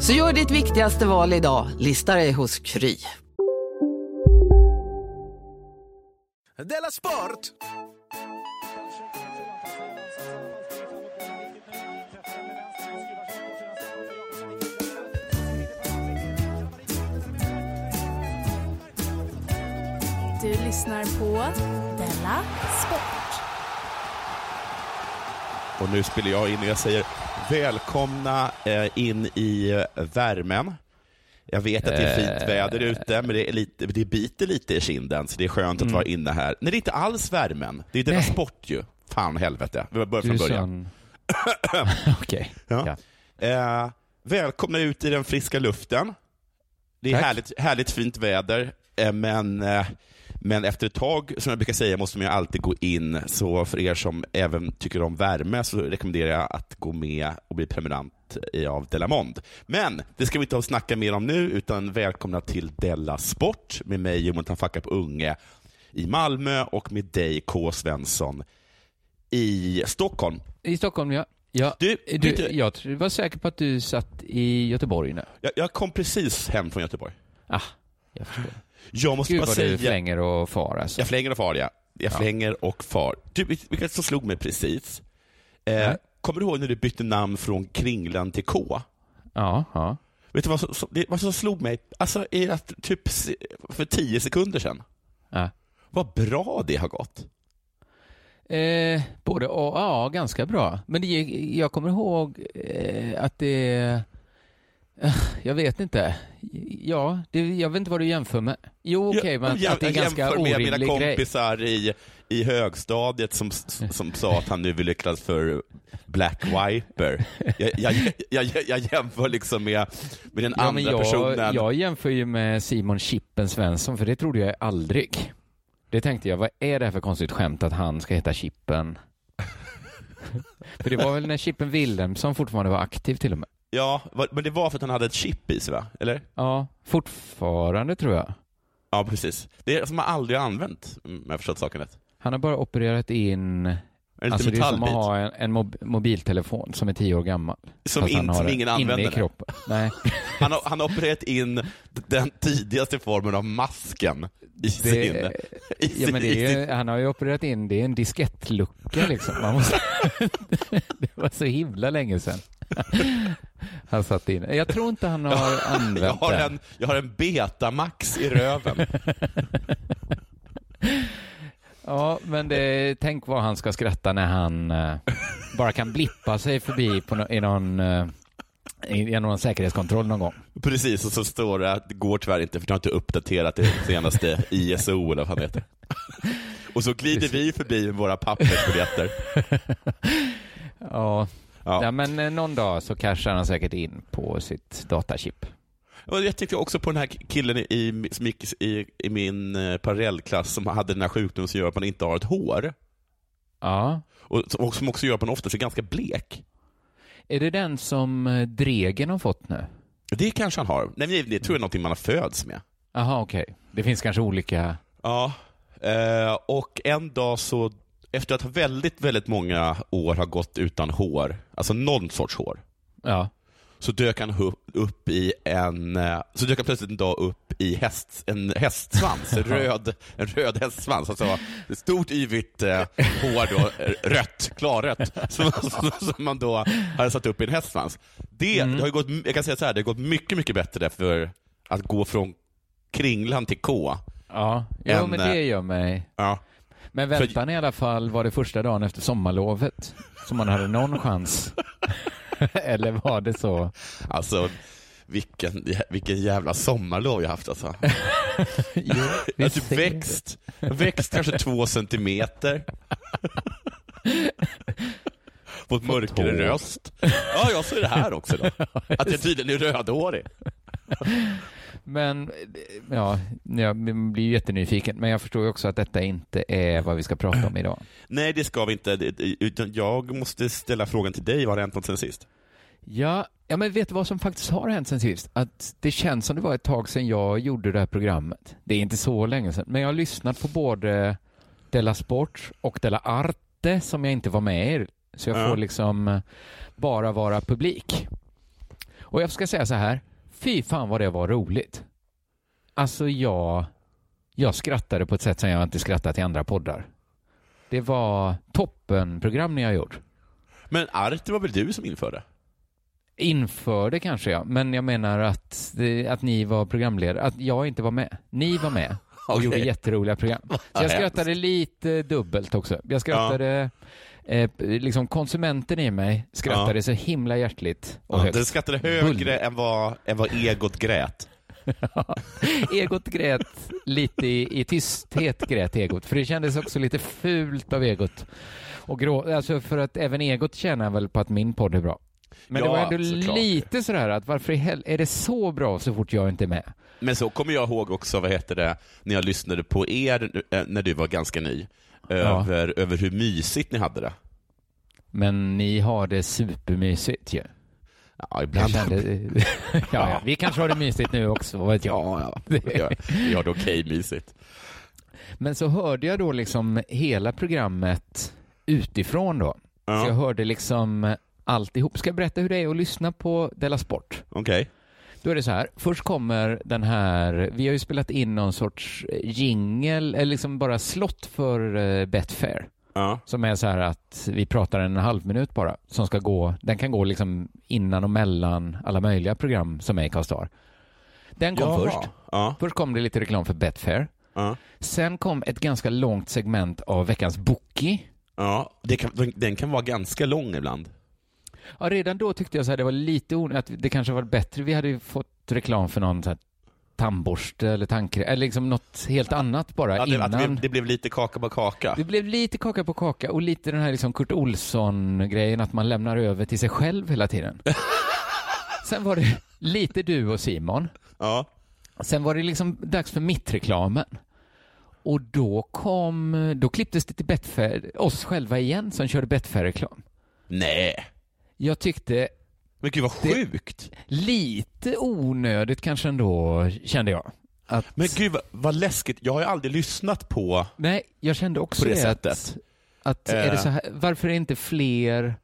Så gör ditt viktigaste val idag, lista dig hos Kry. Della Sport! Du lyssnar på Della Sport. Och nu spelar jag in och jag säger välkomna eh, in i eh, värmen. Jag vet att det är fint väder ute, men det, är lite, det biter lite i kinden, så det är skönt att vara inne här. Nej, det är inte alls värmen. Det är Nej. Sport ju. Fan helvete. Vi börjar från början. Okej. Ja. Eh, välkomna ut i den friska luften. Det är Tack. härligt, härligt fint väder, eh, men, eh, men efter ett tag, som jag brukar säga, måste man ju alltid gå in. Så för er som även tycker om värme så rekommenderar jag att gå med och bli prenumerant av Delamond. Men det ska vi inte snacka mer om nu, utan välkomna till Della Sport med mig, Jonathan Facka på Unge i Malmö och med dig, K. Svensson, i Stockholm. I Stockholm, ja. ja. Du, Du, du- jag var säker på att du satt i Göteborg nu. Jag, jag kom precis hem från Göteborg. Ah, jag förstår. Jag måste Gud bara vad säga... du flänger och far alltså. Jag flänger och far, ja. Jag Ja. flänger och far. Du, vilket som slog mig precis? Eh, kommer du ihåg när du bytte namn från Kringlan till K? Ja, ja. Vet du vad som, som- vad som slog mig? Alltså, i att, typ för tio sekunder sedan. ja. Vad bra det har gått. Eh, både och, ja, ganska bra. Men det, jag kommer ihåg eh, att det... Jag vet inte. Ja, det, jag vet inte vad du jämför med. Jo, okej, Jag- men jag, att det är en jag ganska jämför med mina orimlig grej. kompisar i, i högstadiet som, som sa att han nu ville kallas för Black Wiper. Jag, jag, jag, jag, jag jämför liksom med, med den Ja, andra personen. jag, jag jämför ju med Simon Chippen Svensson, för det trodde jag aldrig. Det tänkte jag, vad är det här för konstigt skämt att han ska heta Chippen? för det var väl när Chippen Wilhelmsson fortfarande var aktiv till och med. Ja, men det var för att han hade ett chip i sig, va? Eller? Ja, fortfarande tror jag. Ja, precis. Det är som man aldrig har använt, om jag förstått saken rätt. Han har bara opererat in... En alltså det är som att ha en, en mob mobiltelefon som är tio år gammal. Som han in- har som ingen inne använder. i kroppen. Nej. Han har, han har opererat in den tidigaste formen av masken i sin... Det, i ja, sin- men det är ju, han har ju opererat in, det är en diskettlucka liksom. Man måste, det var så himla länge sedan. Han satt in. Jag tror inte han har jag, använt har den. en, jag har en Betamax i röven. Ja, men det, tänk vad han ska skratta när han eh, bara kan blippa sig förbi på no, i någon, eh, i någon säkerhetskontroll någon gång. Precis, och så står det att det går tyvärr inte för du har inte uppdaterat det senaste ISO eller vad han heter. Och så glider vi förbi med våra pappersbiljetter. Ja, Ja. ja. men eh, någon dag så cashar han säkert in på sitt datachip. Jag tyckte också på den här killen i, som gick i, i min eh, parallellklass som hade den här sjukdomen som gör att man inte har ett hår. Ja. Och, som också gör att man ofta ser ganska blek. Är det den som eh, Dregen har fått nu? Det kanske han har. Nej, det tror jag är någonting man har föds med. Jaha, okej. Det finns kanske olika... Ja, och en dag så, efter att väldigt, väldigt många år har gått utan hår, alltså någon sorts hår, Ja. så dök han upp i en, eh, så dök han plötsligt en dag upp i häst, en hästsvans, en röd, en röd hästsvans. Alltså ett stort yvigt eh, hår då, eh, rött, klarrött, som, som, som man då hade satt upp i en hästsvans. Det, det har gått, jag kan säga så här, det har gått mycket, mycket bättre för att gå från Kringlan till K. Ja, jo, En, men eh, det gör mig. Ja. Men väntan i alla fall var det första dagen efter sommarlovet som man hade någon chans. Eller var det så? Alltså, vilken, vilken jävla sommarlov jag haft alltså. Jo, Jag har typ växt, växt kanske två centimeter. Fått mörkare röst. Ja, jag ser det här också då. Att jag tydligen är rödhårig. Men, ja, jag blir jättenyfiken. Men jag förstår ju också att detta inte är vad vi ska prata om idag. Nej, det ska vi inte. Utan jag måste ställa frågan till dig. Vad har hänt något sen sist? Ja, ja, men vet du vad som faktiskt har hänt sen sist? Att det känns som det var ett tag sedan jag gjorde det här programmet. Det är inte så länge sedan, men jag har lyssnat på både Della Sport och Della Arte som jag inte var med i. Så jag Ja. får liksom bara vara publik. Och jag ska säga så här, fy fan vad det var roligt. Alltså jag, jag skrattade på ett sätt som jag inte skrattat i andra poddar. Det var toppenprogram ni har gjort. Men Arte var väl du som införde? Införde kanske jag, men jag menar att, att ni var programledare, att jag inte var med. Ni var med och Okej. gjorde jätteroliga program. Så jag skrattade lite dubbelt också. Jag skrattade, eh, liksom konsumenten i mig skrattade Ja. så himla hjärtligt och Ja, högt. den skattade högre än vad, än vad egot grät. Egot grät lite i, i tysthet grät Egot, för det kändes också lite fult av Egot. Och grå, alltså för att även Egot tjänar väl på att min podd är bra. Men det Ja, var ändå såklart. lite sådär att varför hel- är det så bra så fort jag inte är med? Men så kommer jag ihåg också, vad heter det, när jag lyssnade på er eh, när du var ganska ny. Över, över hur mysigt ni hade det. Men ni har det supermysigt ju. Ja, ibland. kände, ja, ja, vi kanske har det mysigt nu också, vad vet jag. Ja, ja. ja. Vi har det okej mysigt. Men så hörde jag då liksom hela programmet utifrån då. Ja. Så jag hörde liksom alltihop. Ska jag berätta hur det är att lyssna på Della Sport? Okej. Då är det så här, först kommer den här, vi har ju spelat in någon sorts jingel, eller liksom bara slott för eh, Betfair. Ja. Som är så här att vi pratar en halv minut bara, som ska gå, den kan gå liksom innan och mellan alla möjliga program som är i Castar. Den kom Jaha. först. Ja. Först kom det lite reklam för Betfair. Ja. Sen kom ett ganska långt segment av veckans Bookie. ja. Kan, den kan vara ganska lång ibland. Ja, redan då tyckte jag så här, det var lite onödigt, att det kanske var bättre, vi hade ju fått reklam för någon så här tandborste eller tandkräm, eller liksom något helt annat bara Ja, det, innan. det, blev, det blev lite kaka på kaka. Det blev lite kaka på kaka och lite den här liksom Kurt Olsson-grejen att man lämnar över till sig själv hela tiden. Sen var det lite du och Simon. Ja. Sen var det liksom dags för mittreklamen. Och då kom, då klipptes det till Betfair, oss själva igen som körde Betfair-reklam. Nej. Jag tyckte Men gud vad Det- sjukt. lite onödigt kanske ändå, kände jag. Att, Men gud vad, vad läskigt. Jag har ju aldrig lyssnat på... nej, jag kände också På det Att, sättet. att är det Eh. så här, varför är det inte fler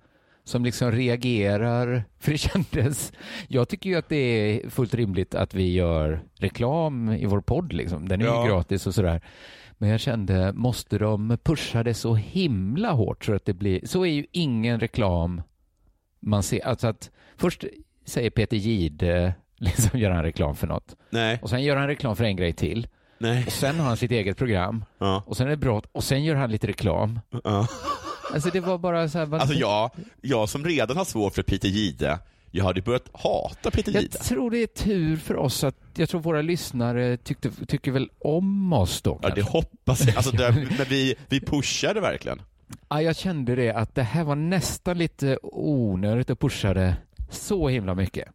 som liksom reagerar? För det kändes, jag tycker ju att det är fullt rimligt att vi gör reklam i vår podd liksom. Den är Ja. ju gratis och sådär. Men jag kände, måste de pusha det så himla hårt så att det blir, så är ju ingen reklam man ser, alltså att först säger Peter Gide, liksom gör han reklam för något. Nej. Och sen gör han reklam för en grej till. Nej. Och sen har han sitt eget program. Ja. Och sen är det brott. Och sen gör han lite reklam. Ja. Alltså det var bara så här... vad- Alltså jag, jag som redan har svårt för Peter Gide, jag hade börjat hata Peter Jag Gide. tror det är tur för oss att jag tror våra lyssnare tyckte, tycker väl om oss då. Ja, det kanske. hoppas jag. Alltså, det, men vi, vi pushade verkligen. Ja, jag kände det att det här var nästan lite onödigt att pusha det så himla mycket.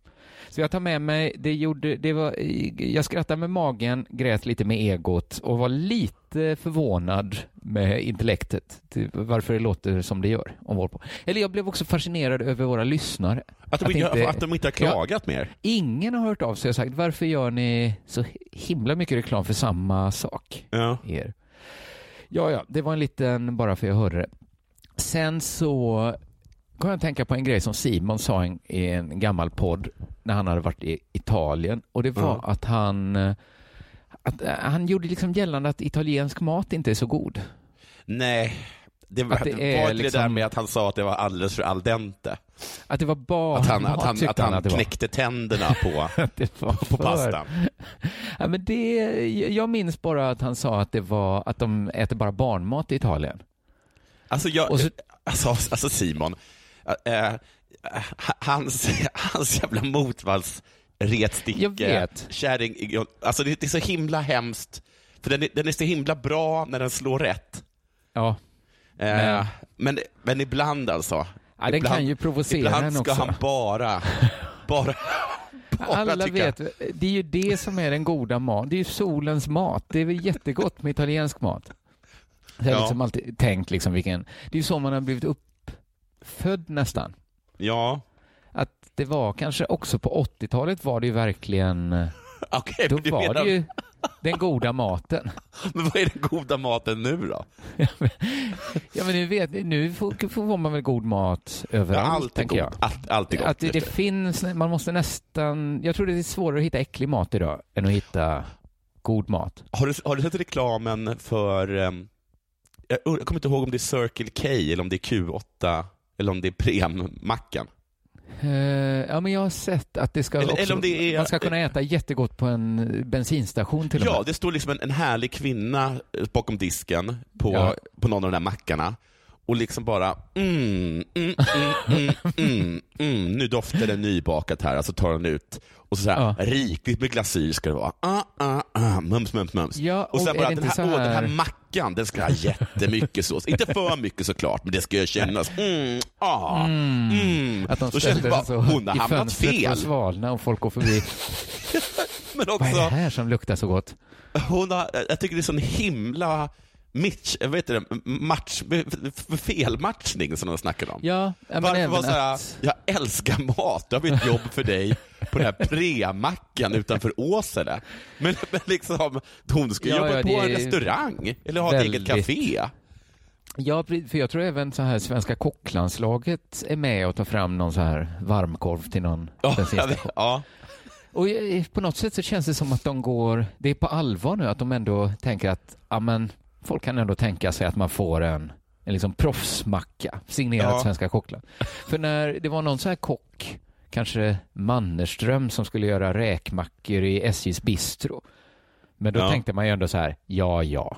Så jag tar med mig, det gjorde, det var, jag skrattade med magen, grät lite med egot och var lite förvånad med intellektet, varför det låter som det gör om vår på. Eller jag blev också fascinerad över våra lyssnare. Att de, Att inte, att de inte har klagat mer. Ingen har hört av sig och sagt varför gör ni så himla mycket reklam för samma sak? Ja. er. Ja, ja, det var en liten, bara för jag hörde det. Sen så kom jag att tänka på en grej som Simon sa i en, en gammal podd när han hade varit i Italien och det var Ja. att han eh, att, eh, han gjorde liksom gällande att italiensk mat inte är så god. Nej, det var, Att det var det där liksom- med att han sa att det var alldeles för al dente? Att det var bara Att han, att han, att han att det var. knäckte tänderna på, var på pastan? Ja, men det, jag minns bara att han sa att det var att de äter bara barnmat i Italien. Alltså, jag, så- alltså, alltså Simon, äh, hans, hans jävla motvallsretsticke, Jag vet. kärring, alltså det, det är så himla hemskt, för den är, den är så himla bra när den slår rätt. Ja, Eh, Men- men, men ibland alltså. ja den ibland, kan ju provocera Ibland ska också. han bara, bara, Alla vet, det är ju det som är den goda maten. Det är ju solens mat. Det är väl jättegott med italiensk mat. Jag har liksom alltid tänkt liksom vilken, det är ju så man har blivit uppfödd nästan. Ja, Att det var kanske också på 80-talet var det ju verkligen, okej. då var menar- det ju den goda maten. Men vad är den goda maten nu då? Ja men nu vet nu får, får man väl god mat överallt, Ja, allt tänker jag. Allt, allt gott. Att det, det finns, man måste nästan, jag tror det är svårare att hitta äcklig mat idag än att hitta god mat. Har du, har du sett reklamen för, ehm, jag jag kommer inte ihåg om det är Circle K eller om det är Q8 eller om det är Prem-mackan. Eh, ja men jag har sett att det ska Eller- också, eller är- man ska kunna äta jättegott på en bensinstation till och Ja, med. det står liksom en, en härlig kvinna eh, bakom disken på, Ja. på någon av de där mackarna och liksom bara mm, mm, mm, mm, mm, mm. nu doftar det nybakat här, alltså tar den ut och så, så här, Ja. rikligt med glasyr ska det vara. Ah, ah, ah, mums, mums, mums. Ja, och sen och är bara det den här, så åh, den här här- mackan, den ska ha jättemycket sås. Inte för mycket såklart, men det ska ju kännas. Mm, ah, mm. Att de Då jag sig bara, så hon har i hamnat fel. och svalna och folk går förbi. Men Vad är det också, här som luktar så gott? hon har, jag tycker det är sån himla Mitch, heter det, match, felmatchning som de snackar om. Ja, Varför var så här, att... jag älskar mat, det har vi ett jobb för dig på den här premackan utanför Åsele. Men, men liksom, hon ska Ja, jobba ja, på en restaurang eller ha ett eget väldigt- café. Ja, för jag tror även så här svenska kocklandslaget är med och tar fram någon så här varmkorv till någon Ja, bensinstation. vet, ja. Och eh, på något sätt så känns det som att de går, det är på allvar nu, att de ändå tänker att, ja men, folk kan ändå tänka sig att man får en, en liksom proffsmacka signerat Ja. Svenska Kockland. För när det var någon så här kock, kanske Mannerström, som skulle göra räkmackor i SJs bistro. Men då Ja. tänkte man ju ändå så här, ja, ja,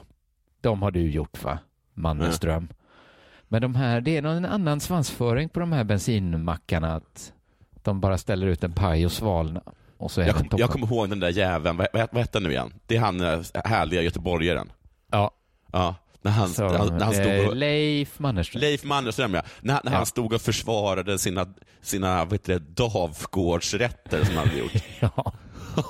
de har du gjort va, Mannerström. Men de här, det är någon annan svansföring på de här bensinmackarna, att de bara ställer ut en paj och svalna. Och så är Jag, kom, jag kommer ihåg den där jäveln, vad, vad, vad hette han nu igen? Det är han eh, härliga göteborgaren. Ja, Ja, när han, så, när han, han eh, stod och, Leif Mannerström. Leif Mannerström ja, när, när Ja. han stod och försvarade sina, sina vad heter det, Davgårdsrätter som han hade gjort. Ja.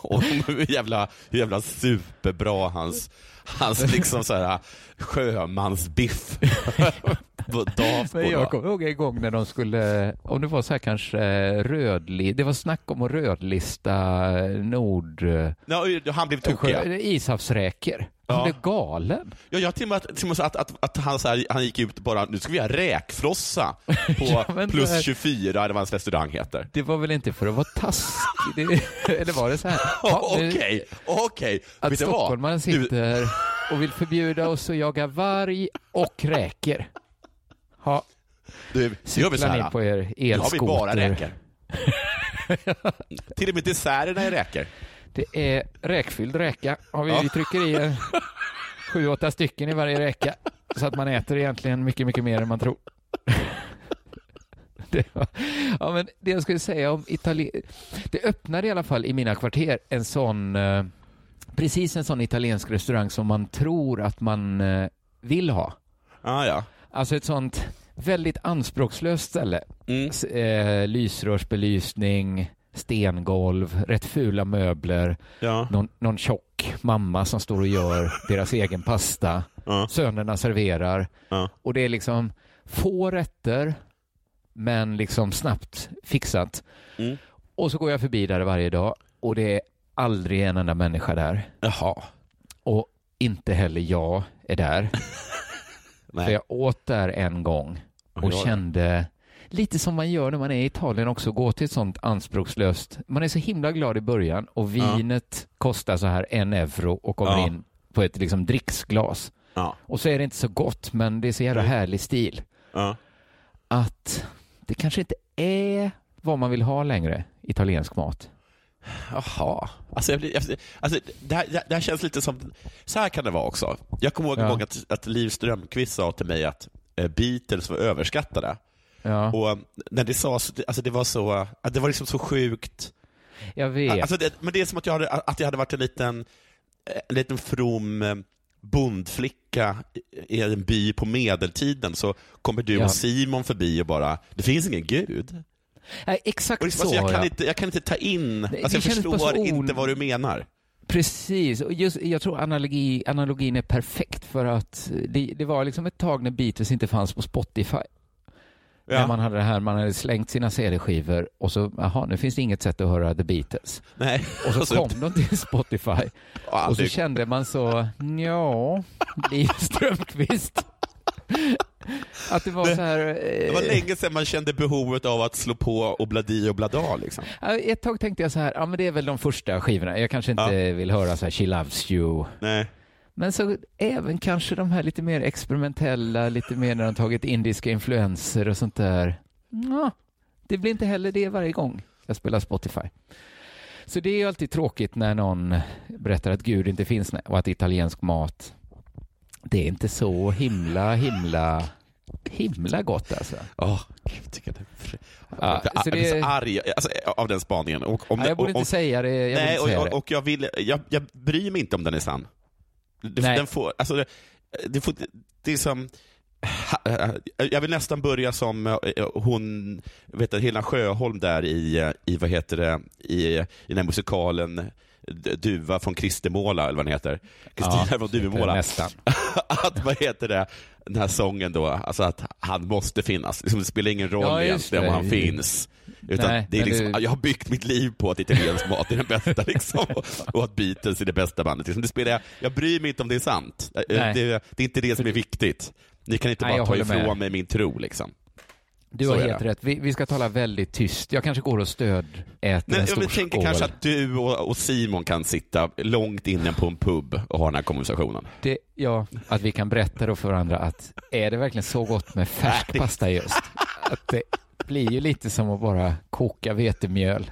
Och hur jävla, hur jävla superbra hans, hans liksom så här sjömansbiff Men jag kommer ihåg en gång när de skulle, om det var så här kanske rödli, det var snack om att rödlista Nord... Ja, han blev tokig. ja. Ishavsräkor. Han Ja. blev galen. Ja, jag till och med, till och med att, att, att han, så här, han gick ut bara, nu ska vi göra räkfrossa på Ja, plus är- 24, eller vad hans restaurang heter. Det var väl inte för att vara taskig? Eller var det så här? Okej, okej. Att du vad? stockholmaren sitter och vill förbjuda oss att jaga varg och räkor. Ja, Du, nu gör vi så här. på er Nu har vi bara elskoter. räkor. till och med desserterna är räkor. Det är räkfylld räka. Har vi, Ja. vi trycker i sju, åtta stycken i varje räka. Så att man äter egentligen mycket, mycket mer än man tror. Det, var, ja, men det jag skulle säga om Italien. Det öppnade i alla fall i mina kvarter en sån, eh, precis en sån italiensk restaurang som man tror att man eh, vill ha. Ah, ja. Alltså ett sånt väldigt anspråkslöst ställe. Mm. Eh, lysrörsbelysning, stengolv, rätt fula möbler, Ja. någon, någon tjock mamma som står och gör deras egen pasta. Ja. Sönerna serverar. Ja. Och det är liksom få rätter, men liksom snabbt fixat. Mm. Och så går jag förbi där varje dag och det är aldrig en enda människa där. Jaha. Och inte heller jag är där. För Nej. jag åt där en gång och Ja, ja. kände lite som man gör när man är i Italien också, gå till ett sånt anspråkslöst. Man är så himla glad i början och vinet kostar så här en euro och kommer Ja. in på ett liksom dricksglas. Ja. Och så är det inte så gott, men det är så jävla härlig stil. Ja. Att det kanske inte är vad man vill ha längre, italiensk mat. Jaha. Alltså, jag blir, jag, alltså, det, här, det här känns lite som... Så här kan det vara också. Jag kommer ihåg Ja. gång att, att Liv Strömquist sa till mig att eh, Beatles var överskattade. Ja, Och när det sades, alltså det var så, att det var liksom så sjukt. jag vet. Alltså det, men det är som att jag hade, att jag hade varit en liten, eh, en liten from eh, bondflicka i- i en by på medeltiden, så kommer du Ja. och Simon förbi och bara, det finns ingen gud. Nej, exakt liksom, så. alltså, jag, kan ja. inte, jag kan inte ta in, det alltså jag förstår on- inte vad du menar. Precis, och just, jag tror analogi, analogin är perfekt för att det, det var liksom ett tag när Beatles inte fanns på Spotify. När man hade det här, man hade slängt sina CD-skivor och så, jaha, nu finns det inget sätt att höra The Beatles. Nej. Och så kom de till Spotify och så kände man så, ja, Liv Strömquist. Att det var så här... Det var eh, länge sedan man kände behovet av att slå på och bladi och blada. Liksom. Ja, Ett tag tänkte jag så här, ja men det är väl de första skivorna. Jag kanske inte vill höra så här She Loves You. Nej. Men så även kanske de här lite mer experimentella, lite mer när de tagit indiska influenser och sånt där. Ja, det blir inte heller det varje gång jag spelar Spotify. Så det är ju alltid tråkigt när någon berättar att Gud inte finns och att italiensk mat, det är inte så himla, himla, himla gott alltså. Åh, gud, tycker det Ja, jag så blir så arg alltså, av den spaningen. Och, om det- jag borde inte säga det. Jag Nej, och, det. och, och jag, vill, jag, jag bryr mig inte om den är sann. Det, Nej. den får, alltså, det, det, får, det är som... Jag vill nästan börja som eh, hon, vet du, Helena Sjöholm där i, eh, i vad heter det, i, i den här musikalen Duva från Kristemåla, eller vad den heter. Kristina Ja, från Duvemåla. nästan. att, vad heter det, den här sången då, alltså att han måste finnas. Liksom, det spelar ingen roll Ja, egentligen om han finns. Utan Nej, det är liksom, det- Jag har byggt mitt liv på att italiensk mat är den bästa liksom, och att Beatles är det bästa bandet. Liksom, det spelar, jag, jag bryr mig inte om det är sant. Eh. Det, det är inte det som är viktigt. Ni kan inte bara ta ifrån med. mig min tro. Liksom. Du har helt rätt. Vi, vi ska tala väldigt tyst. Jag kanske går och stödäter Nej, en jag stor vill tänker skål. kanske att du och, och Simon kan sitta långt inne på en pub och ha den här konversationen. Det, ja, att vi kan berätta då för varandra att är det verkligen så gott med färsk pasta just? Att det blir ju lite som att bara koka vetemjöl.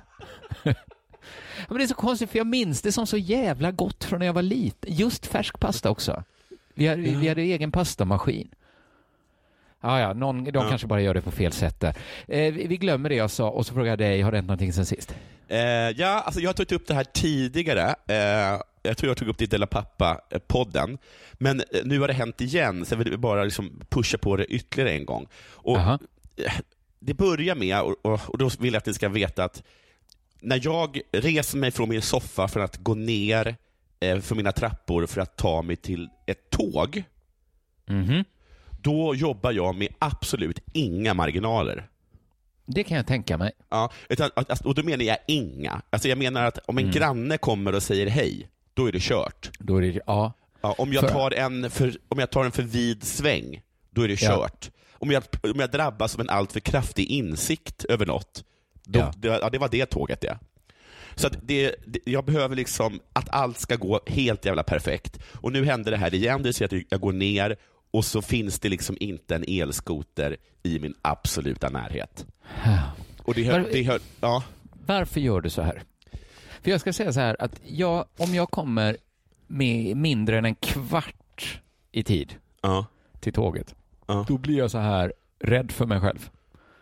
Men det är så konstigt, för jag minns det som så jävla gott från när jag var liten. Just färsk pasta också. Vi hade, vi hade egen pastamaskin. Ja, ja, någon, de Ja. kanske bara gör det på fel sätt där. Eh, vi glömmer det jag sa och så frågar jag dig, har det hänt någonting sen sist? Eh, ja, alltså jag har tagit upp det här tidigare. Eh, jag tror jag tog upp det i Della Pappa-podden. Men eh, nu har det hänt igen, så jag vill bara liksom pusha på det ytterligare en gång. Och Aha. eh, Det börjar med, och, och, och då vill jag att ni ska veta att när jag reser mig från min soffa för att gå ner eh, för mina trappor för att ta mig till ett tåg, Mhm. Då jobbar jag med absolut inga marginaler. Det kan jag tänka mig. Ja, utan, och då menar jag inga. Alltså jag menar att om en Mm. granne kommer och säger hej, då är det kört. Då är det, ja. Ja, om, jag tar en för, om jag tar en för vid sväng, då är det Ja. kört. Om, jag, om jag drabbas av en alltför kraftig insikt över något, då, Ja. det, ja, det var det tåget det. Så det, det, jag behöver liksom att allt ska gå helt jävla perfekt. Och nu händer det här igen, det vill säga att jag går ner och så finns det liksom inte en elskoter i min absoluta närhet. Och det hör, Var- det hör, ja. Varför gör du så här? För jag ska säga så här att jag, om jag kommer med mindre än en kvart i tid Ja. till tåget, Ja. då blir jag så här rädd för mig själv.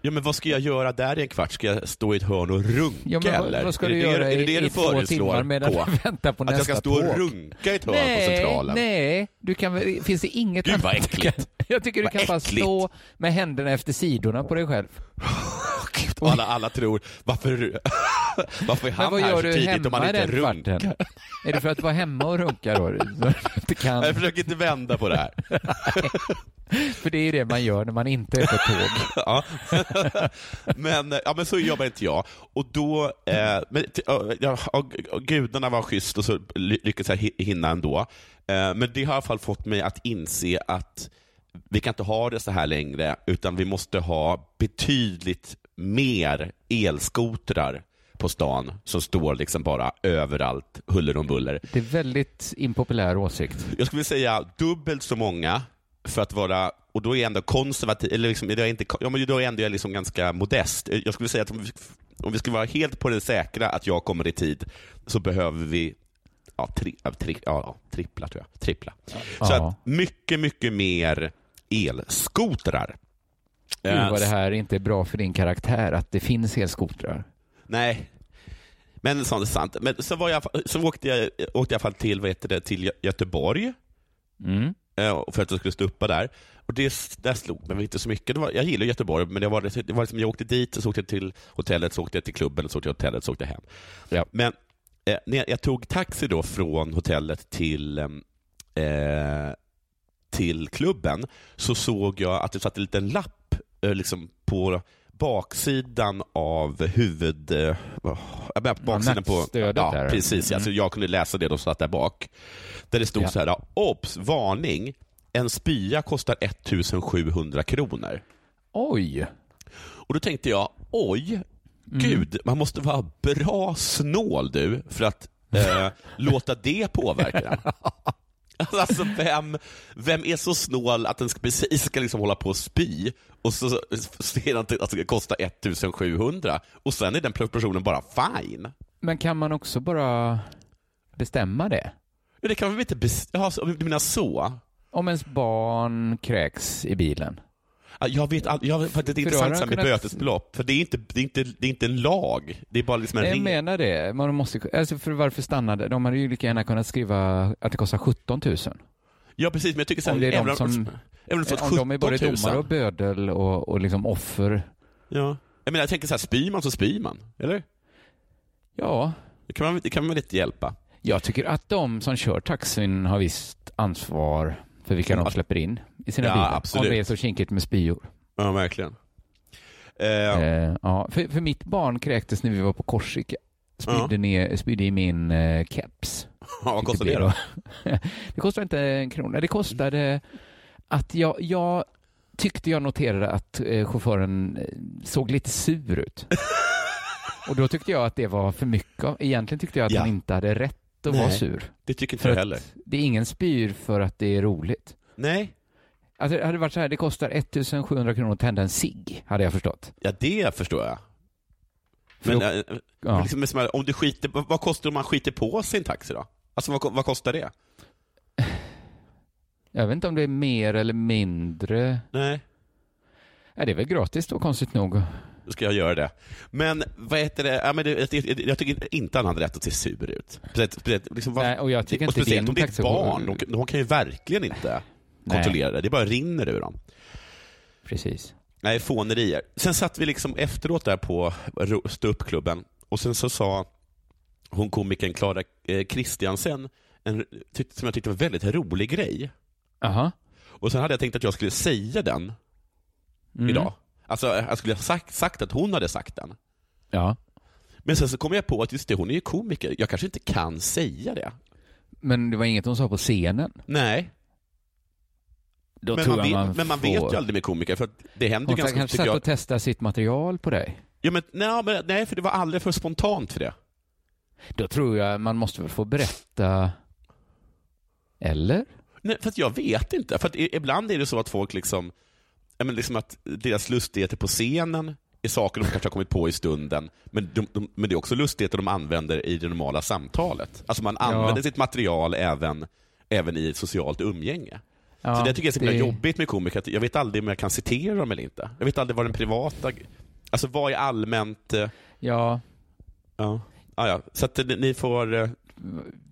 Ja, men vad ska jag göra där i en kvart? Ska jag stå i ett hörn och runka Ja, men vad, eller? vad ska är du det, göra är det det i, du två timmar medan på? du väntar på Att jag nästa ska stå och runka i ett hörn på Nej, Centralen? nej, du kan finns det inget Gud, vad äckligt. Jag tycker du kan bara äckligt. stå med händerna efter sidorna på dig själv. Och alla, alla tror, varför, varför är han vad här gör så du tidigt om han inte runkar? kvarten? Är det för att vara hemma och runka då? Du kan, Jag försöker inte vända på det här. för det är det man gör när man inte är på tåg. Ja. men, ja, men så jobbar inte jag. Och då, eh, men, ja, gudarna var schysst och så ly- lyckades jag hi- hinna ändå. Eh, men det har i alla fall fått mig att inse att vi kan inte ha det så här längre, utan vi måste ha betydligt mer elskotrar på stan som står liksom bara överallt, huller om buller. Det är väldigt impopulär åsikt. Jag skulle säga dubbelt så många för att vara, och då är jag ändå konservativ, eller liksom, jag är inte, ja, men då är jag ändå liksom ganska modest. Jag skulle säga att om vi, om vi ska vara helt på det säkra att jag kommer i tid så behöver vi ja, tri, tri, ja, trippla, tror jag. Trippla. Så Ja. att mycket, mycket mer elskotrar. Gud Eh, vad det här inte är bra för din karaktär, att det finns elskotrar. Nej, men sånt är sant. Men så, var jag, så åkte, jag, åkte jag fall till, vad heter det, till Gö- Göteborg Mm. eh, för att jag skulle stå uppa där. Och det, där slog mig inte så mycket. Var, jag gillar Göteborg, men det var, det var liksom, jag åkte dit, så åkte jag till hotellet, så åkte jag till klubben, så åkte jag till hotellet, så åkte jag hem. Ja. Men eh, jag tog taxi då från hotellet till, eh, till klubben, så såg jag att det satt en liten lapp eh, liksom på baksidan av huvud... Eh, baksidan på... Ja, precis. Mm. Alltså, jag kunde läsa det, de satt där bak. Där det stod Ja. så här, obs, varning, en spya kostar 1700 kronor. Oj! Och då tänkte jag, oj, Mm. gud, man måste vara bra snål du för att eh, låta det påverka. Alltså vem, vem är så snål att den ska, precis ska liksom hålla på och spy och så ser den att det kostar 1700 och sen är den personen bara fine. Men kan man också bara bestämma det? Ja, Det kan man väl inte bes- Jaha, så- du menar så? Om ens barn kräks i bilen? Ja, Jag vet all, jag, för det är intressant med kunnat- bötesbelopp, för det är, inte, det, är inte, det är inte en lag, det är bara liksom en Jag regel. menar det. Man måste, alltså för varför stannade de? hade ju lika gärna kunnat skriva att det kostar 17 000. Ja precis, men jag tycker så här, Om det är de som- även om de är 17 både 000. domare och bödel och, och liksom offer. Ja. Jag menar, jag tänker så här, spyr man så spyr man, eller? Ja, Det kan man, det kan man väl inte hjälpa? jag tycker att de som kör taxin har visst ansvar för vilka Ja. de släpper in i sina Ja, bilar. absolut. Om det är så kinkigt med spyor. Ja, verkligen. Eh, Eh, ja, för, för mitt barn kräktes när vi var på Korsika. Spydde, Ja. ner, spydde i min eh, keps. ja, vad bli det då? det kostade inte en krona. Det kostade att jag, jag tyckte jag noterade att eh, chauffören eh, såg lite sur ut. Och då tyckte jag att det var för mycket. Egentligen tyckte jag att Ja. han inte hade rätt att Nej. vara sur. Det tycker inte För jag heller. det är ingen spyr för att det är roligt. Nej. Alltså, det hade varit så här, det kostar 1700 kronor att tända en cigg, hade jag förstått. Ja, det förstår jag. Men då- eh, ja. liksom, om du skiter, vad kostar det om man skiter på sin taxi då? Alltså vad, vad kostar det? Jag vet inte om det är mer eller mindre. Nej, Ja, det är väl gratis då, konstigt nog. då ska jag göra det. Men vad heter det, ja, men det jag, jag, tycker inte han hade rätt att se sur ut. Speciellt, liksom, Nej, och jag tycker och inte speciellt om taxichaufför- barn, de, de kan ju verkligen inte. Kontrollera det. Det bara rinner ur dem. Precis. Nej, fånerier. Sen satt vi liksom efteråt där på ståuppklubben och sen så sa hon komikern Klara eh, Kristiansen en, tyck, som jag tyckte var en väldigt rolig grej. Aha. Och sen hade jag tänkt att jag skulle säga den Mm. idag. Alltså jag skulle ha sagt, sagt att hon hade sagt den. Ja. Men sen så kom jag på att just det, hon är ju komiker. Jag kanske inte kan säga det. Men det var inget hon sa på scenen. Nej, Då men man, vet, man men man får... vet ju aldrig med komiker för det händer ju ganska kanske tycker satt jag. och testade sitt material på dig. Ja, men, nej, men, nej, för det var aldrig för spontant för det. Då tror jag man måste väl få berätta... Eller? Nej, för jag vet inte. För ibland är det så att folk liksom, ja, men liksom att deras lustigheter på scenen är saker de kanske har kommit på i stunden, men, de, de, men det är också lustigheter de använder i det normala samtalet. Alltså man använder sitt material även, även i socialt umgänge. Ja, så det tycker jag är så himla det- jobbigt med komiker, jag vet aldrig om jag kan citera dem eller inte. Jag vet aldrig vad den privata... Alltså vad är allmänt... eh, Ja, Ja, ah, ja. så att ni får... eh,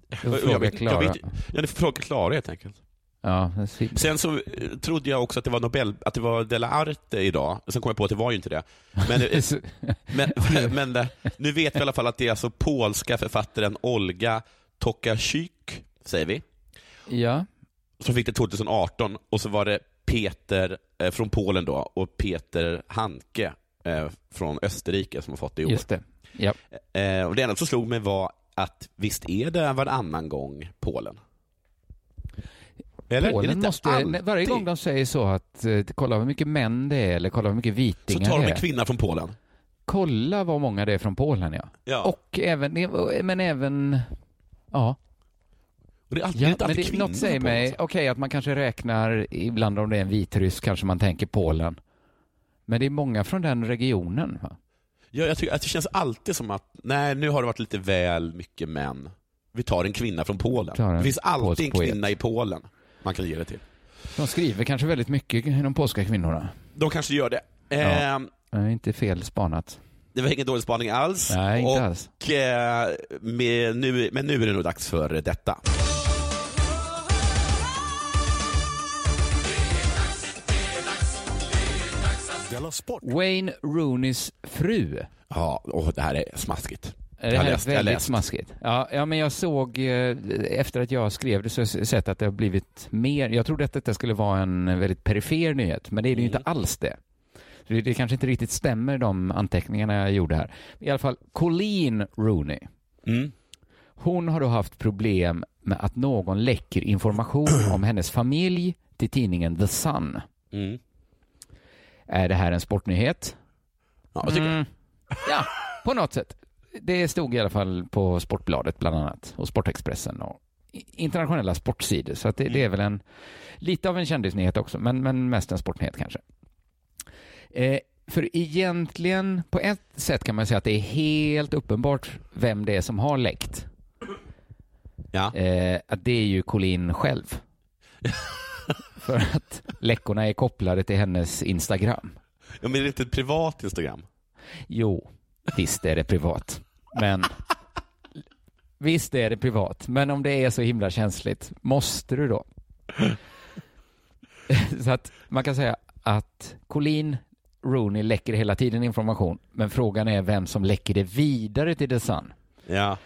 du får jag fråga vet- Klara. vet- Ja, ni får fråga Klara helt enkelt. Ja. Sen så eh, trodde jag också att det var Nobel, att det var Della Arte idag. Sen kom jag på att det var ju inte det. Men, men, men nu vet vi i alla fall att det är alltså polska författaren Olga Tokarczuk, säger vi, ja, som fick det 2018 och så var det Peter eh, från Polen då och Peter Hanke eh, från Österrike som har fått det i år. just det. Ja. Eh, och det enda som slog mig var att visst är det varannan gång Polen? Eller? är det Polen måste, alltid? varje gång de säger så att eh, kolla hur mycket män det är eller kolla hur mycket Så vitingar tar de det en är. kvinna från Polen. kolla vad många det är från Polen, ja. Ja. Och även, men även, ja. Och det är alltid, ja det är men alltid det, något säger mig, okej att man kanske räknar, ibland om det är en vitryss kanske man tänker Polen. Men det är många från den regionen. Va? Ja, jag tycker att det känns alltid som att, nej nu har det varit lite väl mycket män. Vi tar en kvinna från Polen. Det finns alltid en kvinna i Polen man kan ge det till. De skriver kanske väldigt mycket, de polska kvinnorna. De kanske gör det. Ja. Eh, inte fel spanat. det var ingen dålig spaning alls. Nej, inte och, alls. eh, med, nu, men nu är det nog dags för detta. Della Sport! Wayne Rooneys fru. Ja, och det här är smaskigt. Det här läst- är väldigt smaskigt. Ja, ja, men jag såg, eh, efter att jag skrev det så har jag sett att det har blivit mer. Jag trodde att detta skulle vara en väldigt perifer nyhet, men det är det ju Mm. inte alls det. Det, det kanske inte riktigt stämmer de anteckningarna jag gjorde här. I alla fall, Colleen Rooney. Mm. Hon har då haft problem med att någon läcker information om hennes familj till tidningen The Sun. Mm. Är det här en sportnyhet? Ja, jag tycker Mm. Ja, på något sätt. Det stod i alla fall på Sportbladet bland annat och Sportexpressen och internationella sportsidor. Så det, det är väl en lite av en kändisnyhet också, men, men mest en sportnyhet kanske. Eh, för egentligen, på ett sätt kan man säga att det är helt uppenbart vem det är som har läckt. Ja. Eh, att det är ju Colin själv. för att läckorna är kopplade till hennes Instagram. ja, men är det inte ett privat Instagram? Jo, visst är det privat. Men visst är det privat. Men om det är så himla känsligt, måste du då? så att man kan säga att Colleen Rooney läcker hela tiden information, men frågan är vem som läcker det vidare till The Sun. Ja.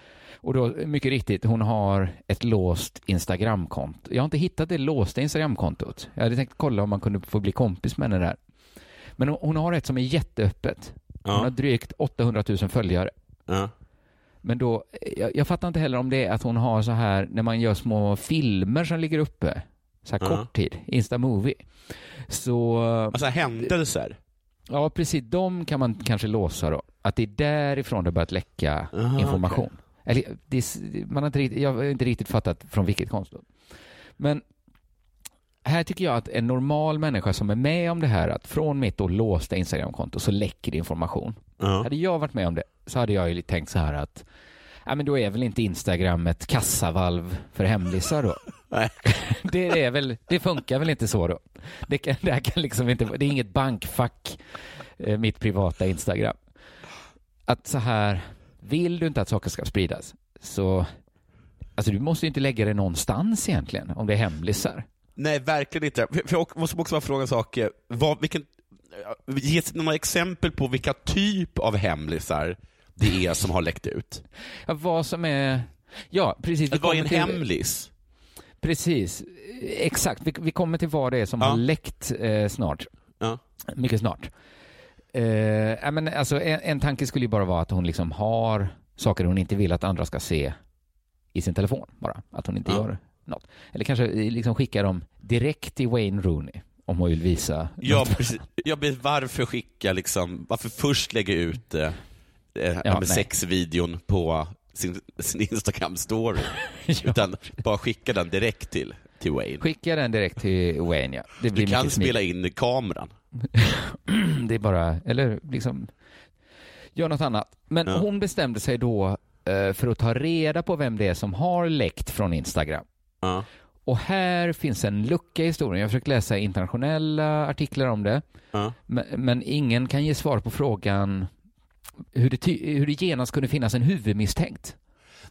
Och då, mycket riktigt, hon har ett låst Instagramkonto. Jag har inte hittat det låsta Instagramkontot. Jag hade tänkt kolla om man kunde få bli kompis med henne där. Men hon, har ett som är jätteöppet. Hon har drygt 800 000 följare. ja. Men då, jag, jag fattar inte heller om det är att hon har så här, när man gör små filmer som ligger uppe, så här Ja. kort tid, Insta-movie. Så, Alltså händelser. ja precis, de kan man kanske låsa då. Att det är därifrån det börjat läcka Aha, information. Eller, är- man har inte, riktigt- jag har inte riktigt fattat från vilket konto. Men här tycker jag att en normal människa som är med om det här, att från mitt då låsta Instagramkonto så läcker det information. Ja. Hade jag varit med om det så hade jag ju tänkt så här att ja, men då är väl inte Instagram ett kassavalv för hemlisar då? Det, är väl, det funkar väl inte så då? Det, kan, det, här kan liksom inte, det är inget bankfack, eh, mitt privata Instagram. Att så här, vill du inte att saker ska spridas så Alltså du måste ju inte lägga det någonstans egentligen om det är hemlisar. Nej, verkligen inte. Jag måste också bara fråga en sak. Vad, vilken, ge några exempel på vilka typ av hemlisar det är som har läckt ut? Ja, vad som är... Ja, precis. Vad är en till- hemlis? Precis, exakt. Vi, vi kommer till vad det är som Ja. har läckt eh, snart. Ja. Mycket snart. Eh, ja, men alltså, en, en tanke skulle ju bara vara att hon liksom har saker hon inte vill att andra ska se i sin telefon bara. Att hon inte Ja. gör något. Eller kanske eh, liksom skicka dem direkt till Wayne Rooney om hon vill visa. Ja, precis. Ja, men varför skicka liksom, varför först lägga ut eh, eh, Ja, sexvideon på sin, sin Instagram-story? Utan bara skicka den direkt till, till Wayne. Skicka den direkt till Wayne, ja. Det blir Du kan spela in kameran. Det är bara, eller liksom, gör något annat. Men Ja. hon bestämde sig då eh, för att ta reda på vem det är som har läckt från Instagram. Ja. Och här finns en lucka i historien. Jag har försökt läsa internationella artiklar om det, Ja. men, men ingen kan ge svar på frågan hur det, hur det genast kunde finnas en huvudmisstänkt.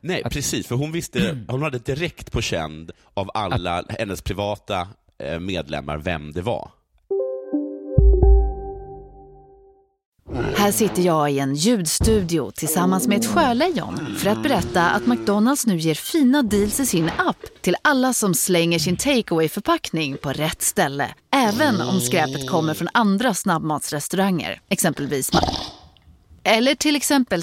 Nej, Att- precis, för hon visste, hon hade direkt på känd av alla hennes privata eh, medlemmar vem det var. Här sitter jag i en ljudstudio tillsammans med ett sjölejon för att berätta att McDonalds nu ger fina deals i sin app till alla som slänger sin takeaway förpackning på rätt ställe. Även om skräpet kommer från andra snabbmatsrestauranger, exempelvis Eller till exempel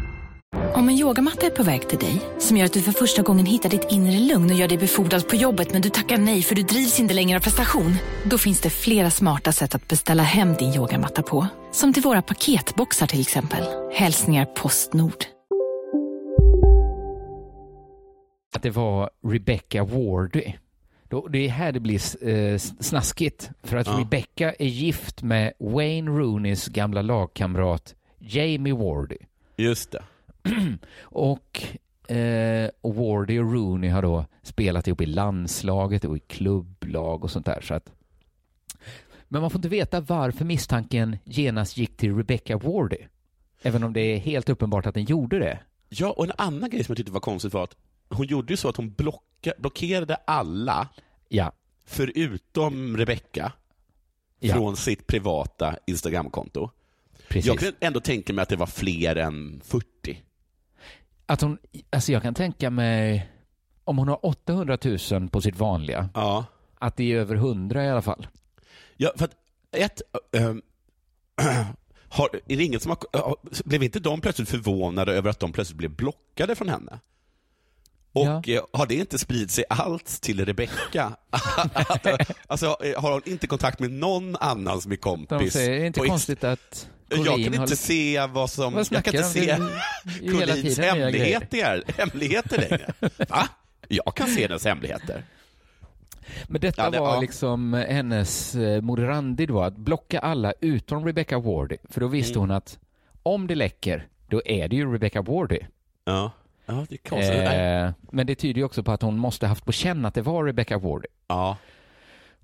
Om en yogamatta är på väg till dig, som gör att du för första gången hittar ditt inre lugn och gör dig befordrad på jobbet men du tackar nej för du drivs inte längre av prestation. Då finns det flera smarta sätt att beställa hem din yogamatta på. Som till våra paketboxar till exempel. Hälsningar Postnord. att det var Rebecca Wardy. Då, det är här det blir eh, snaskigt. För att Ja. Rebecca är gift med Wayne Rooneys gamla lagkamrat Jamie Wardy. Just det. Och, eh, Wardy och Rooney har då spelat ihop i landslaget och i klubblag och sånt där. Så att, men man får inte veta varför misstanken genast gick till Rebecca Wardy. Även om det är helt uppenbart att den gjorde det. Ja, och en annan grej som jag tyckte var konstigt var att hon gjorde ju så att hon blocka, blockerade alla, Ja. förutom Rebecca, Ja. från sitt privata Instagramkonto. Precis. Jag kan ändå tänka mig att det var fler än 40. Att hon, alltså jag kan tänka mig, om hon har 800 000 på sitt vanliga, Ja. att det är över 100 i alla fall. Ja, för att ett... ähm, har, är det ingen som har, blev inte de plötsligt förvånade över att de plötsligt blev blockade från henne? Och eh, har det inte spridit sig alls till Rebecca? alltså, eh, har hon inte kontakt med någon annan som är De kompis? säger, är det inte på Inst- konstigt att Jag Colleen kan inte lite- se vad som... Vad jag kan inte de se är Collins hemligheter, hemligheter längre. Va? Jag kan se hennes hemligheter. Men detta Ja, det- var ja. liksom hennes eh, moderandi då, att blocka alla utom Rebecca Wardy. För då visste Mm. hon att om det läcker, då är det ju Rebecca Wardy. Ja, ja det är konstigt. Eh, men det tyder ju också på att hon måste haft på känn att det var Rebecca Wardy. Ja.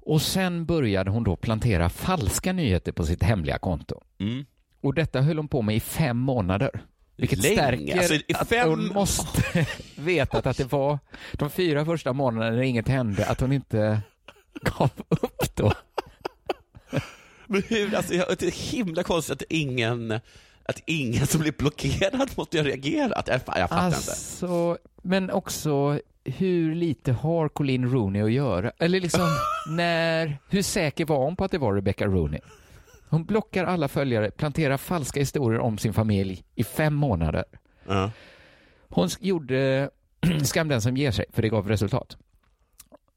Och sen började hon då plantera falska nyheter på sitt hemliga konto. Mm. Och detta höll hon på med i fem månader. Vilket Länge. stärker Alltså, att fem- hon måste vetat att det var de fyra första månaderna när inget hände, att hon inte gav upp då. Men hur, alltså, det är himla konstigt att ingen, att ingen som blir blockerad måste ju ha reagerat. Jag, jag fattar inte. Alltså, men också hur lite har Colleen Rooney att göra? Eller liksom, när, hur säker var hon på att det var Rebecca Rooney? Hon blockar alla följare, planterar falska historier om sin familj i fem månader. Ja. Hon gjorde Skam den som ger sig, för det gav resultat.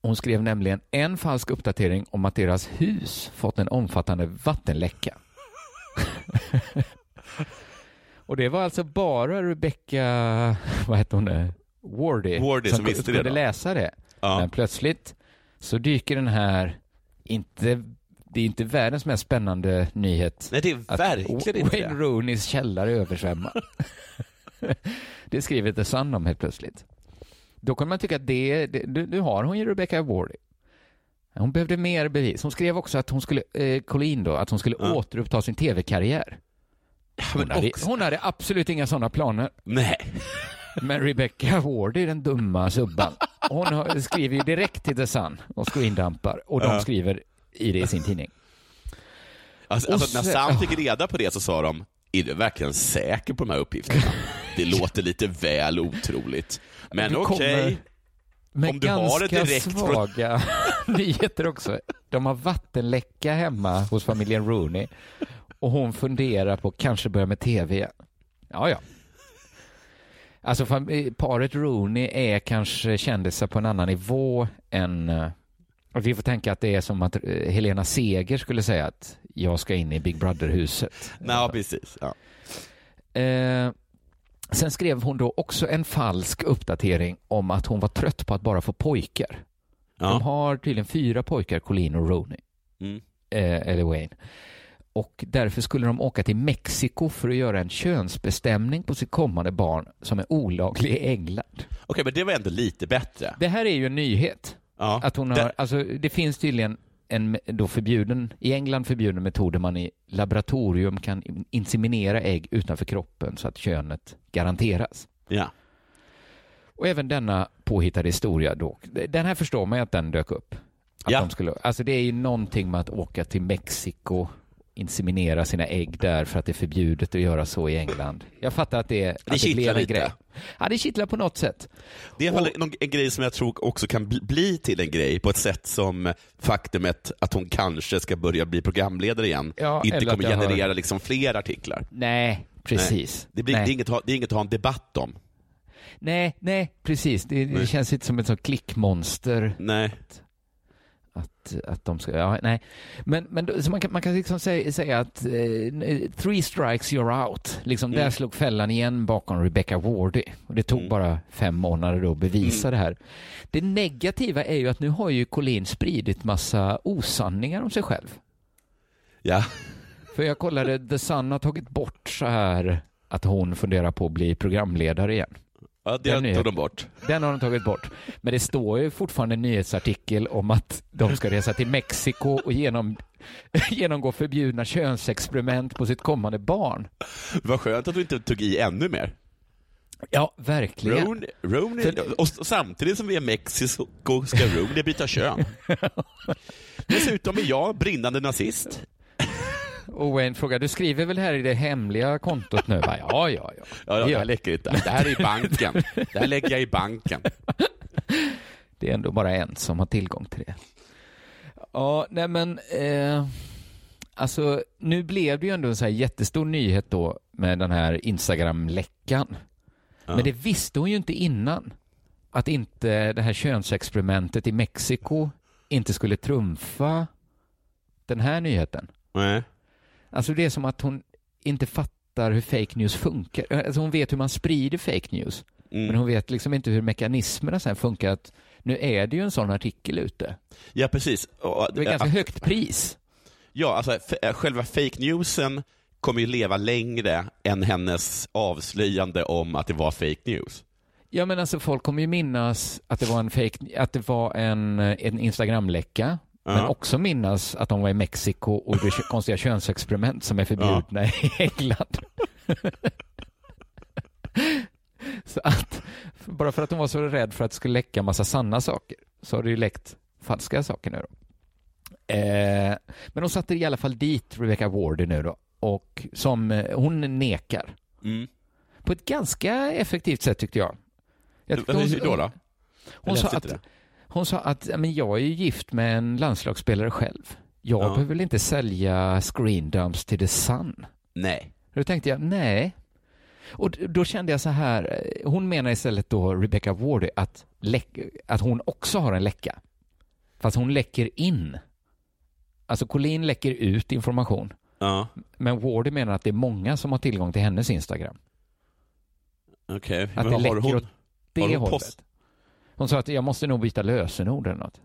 Hon skrev nämligen en falsk uppdatering om att deras hus fått en omfattande vattenläcka. Och det var alltså bara Rebecca, vad hette hon nu? Wardy, Wardy som ku- visste det kunde då. läsa det. Ja. Men plötsligt så dyker den här, inte, det är inte världens mest spännande nyhet. Nej, det är verkligen inte Wayne det. Rooneys källare översvämmar. det skriver The Sun om helt plötsligt. Då kan man tycka att det, det nu har hon ju Rebecca Wardy. Hon behövde mer bevis. Hon skrev också att hon skulle, eh, Colleen då, att hon skulle Ja. återuppta sin tv-karriär. Hon, hade, också- hon hade absolut inga sådana planer. Nej. Men Rebecca Wardy, den dumma subban, hon skriver ju direkt till The Sun och screendumpar och de skriver i det i sin tidning. Alltså, alltså, när Sam fick reda på det så sa de, är du verkligen säker på de här uppgifterna? Det låter lite väl otroligt. Men okej, Med Om du har det ganska direkt svaga nyheter också. De har vattenläcka hemma hos familjen Rooney och hon funderar på att kanske börja med tv igen. Ja, ja. Alltså fam- paret Rooney är kanske kändisar på en annan nivå än... eh, och vi får tänka att det är som att eh, Helena Seger skulle säga att jag ska in i Big Brother-huset. Nej, precis. Ja. Eh, sen skrev hon då också en falsk uppdatering om att hon var trött på att bara få pojkar. Ja. De har tydligen fyra pojkar, Colleen och Rooney, Mm. eh, eller Wayne. Och därför skulle de åka till Mexiko för att göra en könsbestämning på sitt kommande barn som är olaglig i England. Okej, men det var ändå lite bättre. Det här är ju en nyhet. Ja. Att hon har, Det- alltså, det finns tydligen en då förbjuden, i England förbjuden metod där man i laboratorium kan in- inseminera ägg utanför kroppen så att könet garanteras. Ja. Och även denna påhittade historia då, den här förstår man ju att den dök upp. Att Ja. de skulle, alltså det är ju någonting med att åka till Mexiko, inseminera sina ägg där för att det är förbjudet att göra så i England. Jag fattar att det, att det blev en lite. grej. ja, det kittlar på något sätt. Det är någon- en grej som jag tror också kan bli- till en grej på ett sätt som faktumet att hon kanske ska börja bli programledare igen Ja, inte kommer generera liksom fler artiklar. Nej, precis. Nej. Det, blir, Nej. Det, är inget, det är inget att ha en debatt om. Nej, nej, precis. Det, det Nej. känns inte som ett sånt klickmonster. Nej. Att, att de ska, ja, nej. Men, men då- man kan, man kan liksom säga, säga att eh, three strikes you're out. Liksom Mm. Där slog fällan igen bakom Rebecca Wardy. Och det tog Mm. bara fem månader då att bevisa det här. Det negativa är ju att nu har ju Colin spridit massa osanningar om sig själv. Ja. För jag kollade, The Sun har tagit bort så här att hon funderar på att bli programledare igen. Ja, det Den tog de bort. Den har de tagit bort. Men det står ju fortfarande en nyhetsartikel om att de ska resa till Mexiko och genom, genomgå förbjudna könsexperiment på sitt kommande barn. Vad skönt att du inte tog i ännu mer. Ja, verkligen. Rooney, Rooney, och samtidigt som vi är Mexiko ska Rooney byta kön. Dessutom är jag brinnande nazist. Och Wayne frågar, du skriver väl här i det hemliga kontot nu? Va? Ja, ja, ja. Ja, ja, jag läcker inte. Det här är i banken. Det här lägger jag i banken. Det är ändå bara en som har tillgång till det. Ja, nej men, eh, alltså nu blev det ju ändå en så här jättestor nyhet då med den här Instagram-läckan. Ja. Men det visste hon ju inte innan. Att inte det här könsexperimentet i Mexiko inte skulle trumfa den här nyheten. Nej. Alltså det är som att hon inte fattar hur fake news funkar. Alltså hon vet hur man sprider fake news. Mm. Men hon vet liksom inte hur mekanismerna sen funkar. Att nu är det ju en sån artikel ute. Ja, precis. Och- Det är ganska högt pris. Ja, alltså äh, själva fake newsen kommer ju leva längre än hennes avslöjande om att det var fake news. Ja men alltså folk kommer ju minnas att det var en fake, att det var en, en Instagram-läcka. Ja. Men också minnas att de var i Mexiko och gjorde konstiga könsexperiment som är förbjudna i England. så att, bara för att de var så rädd för att det skulle läcka massa sanna saker, så har det ju läckt falska saker nu då. Eh, men de satte i alla fall dit Rebecca Wardy nu då, och som, eh, hon nekar. Mm. På ett ganska effektivt sätt tyckte jag. jag tyckte Hur hur då? då? Hon sa, att, det. Hon sa att men jag är ju gift med en landslagsspelare själv. Jag Ja. behöver väl inte sälja screen dumps till The Sun? Nej. Då tänkte jag, nej. Och då kände jag så här, eh, hon menar istället då, Rebecca Wardy, att, att hon också har en läcka. Fast hon läcker in. Alltså Colleen läcker ut information. Ja, Men Wardy menar att det är många som har tillgång till hennes Instagram. okej. Att Men det har hon- har hon post- Hon sa att jag måste nog byta lösenord eller något.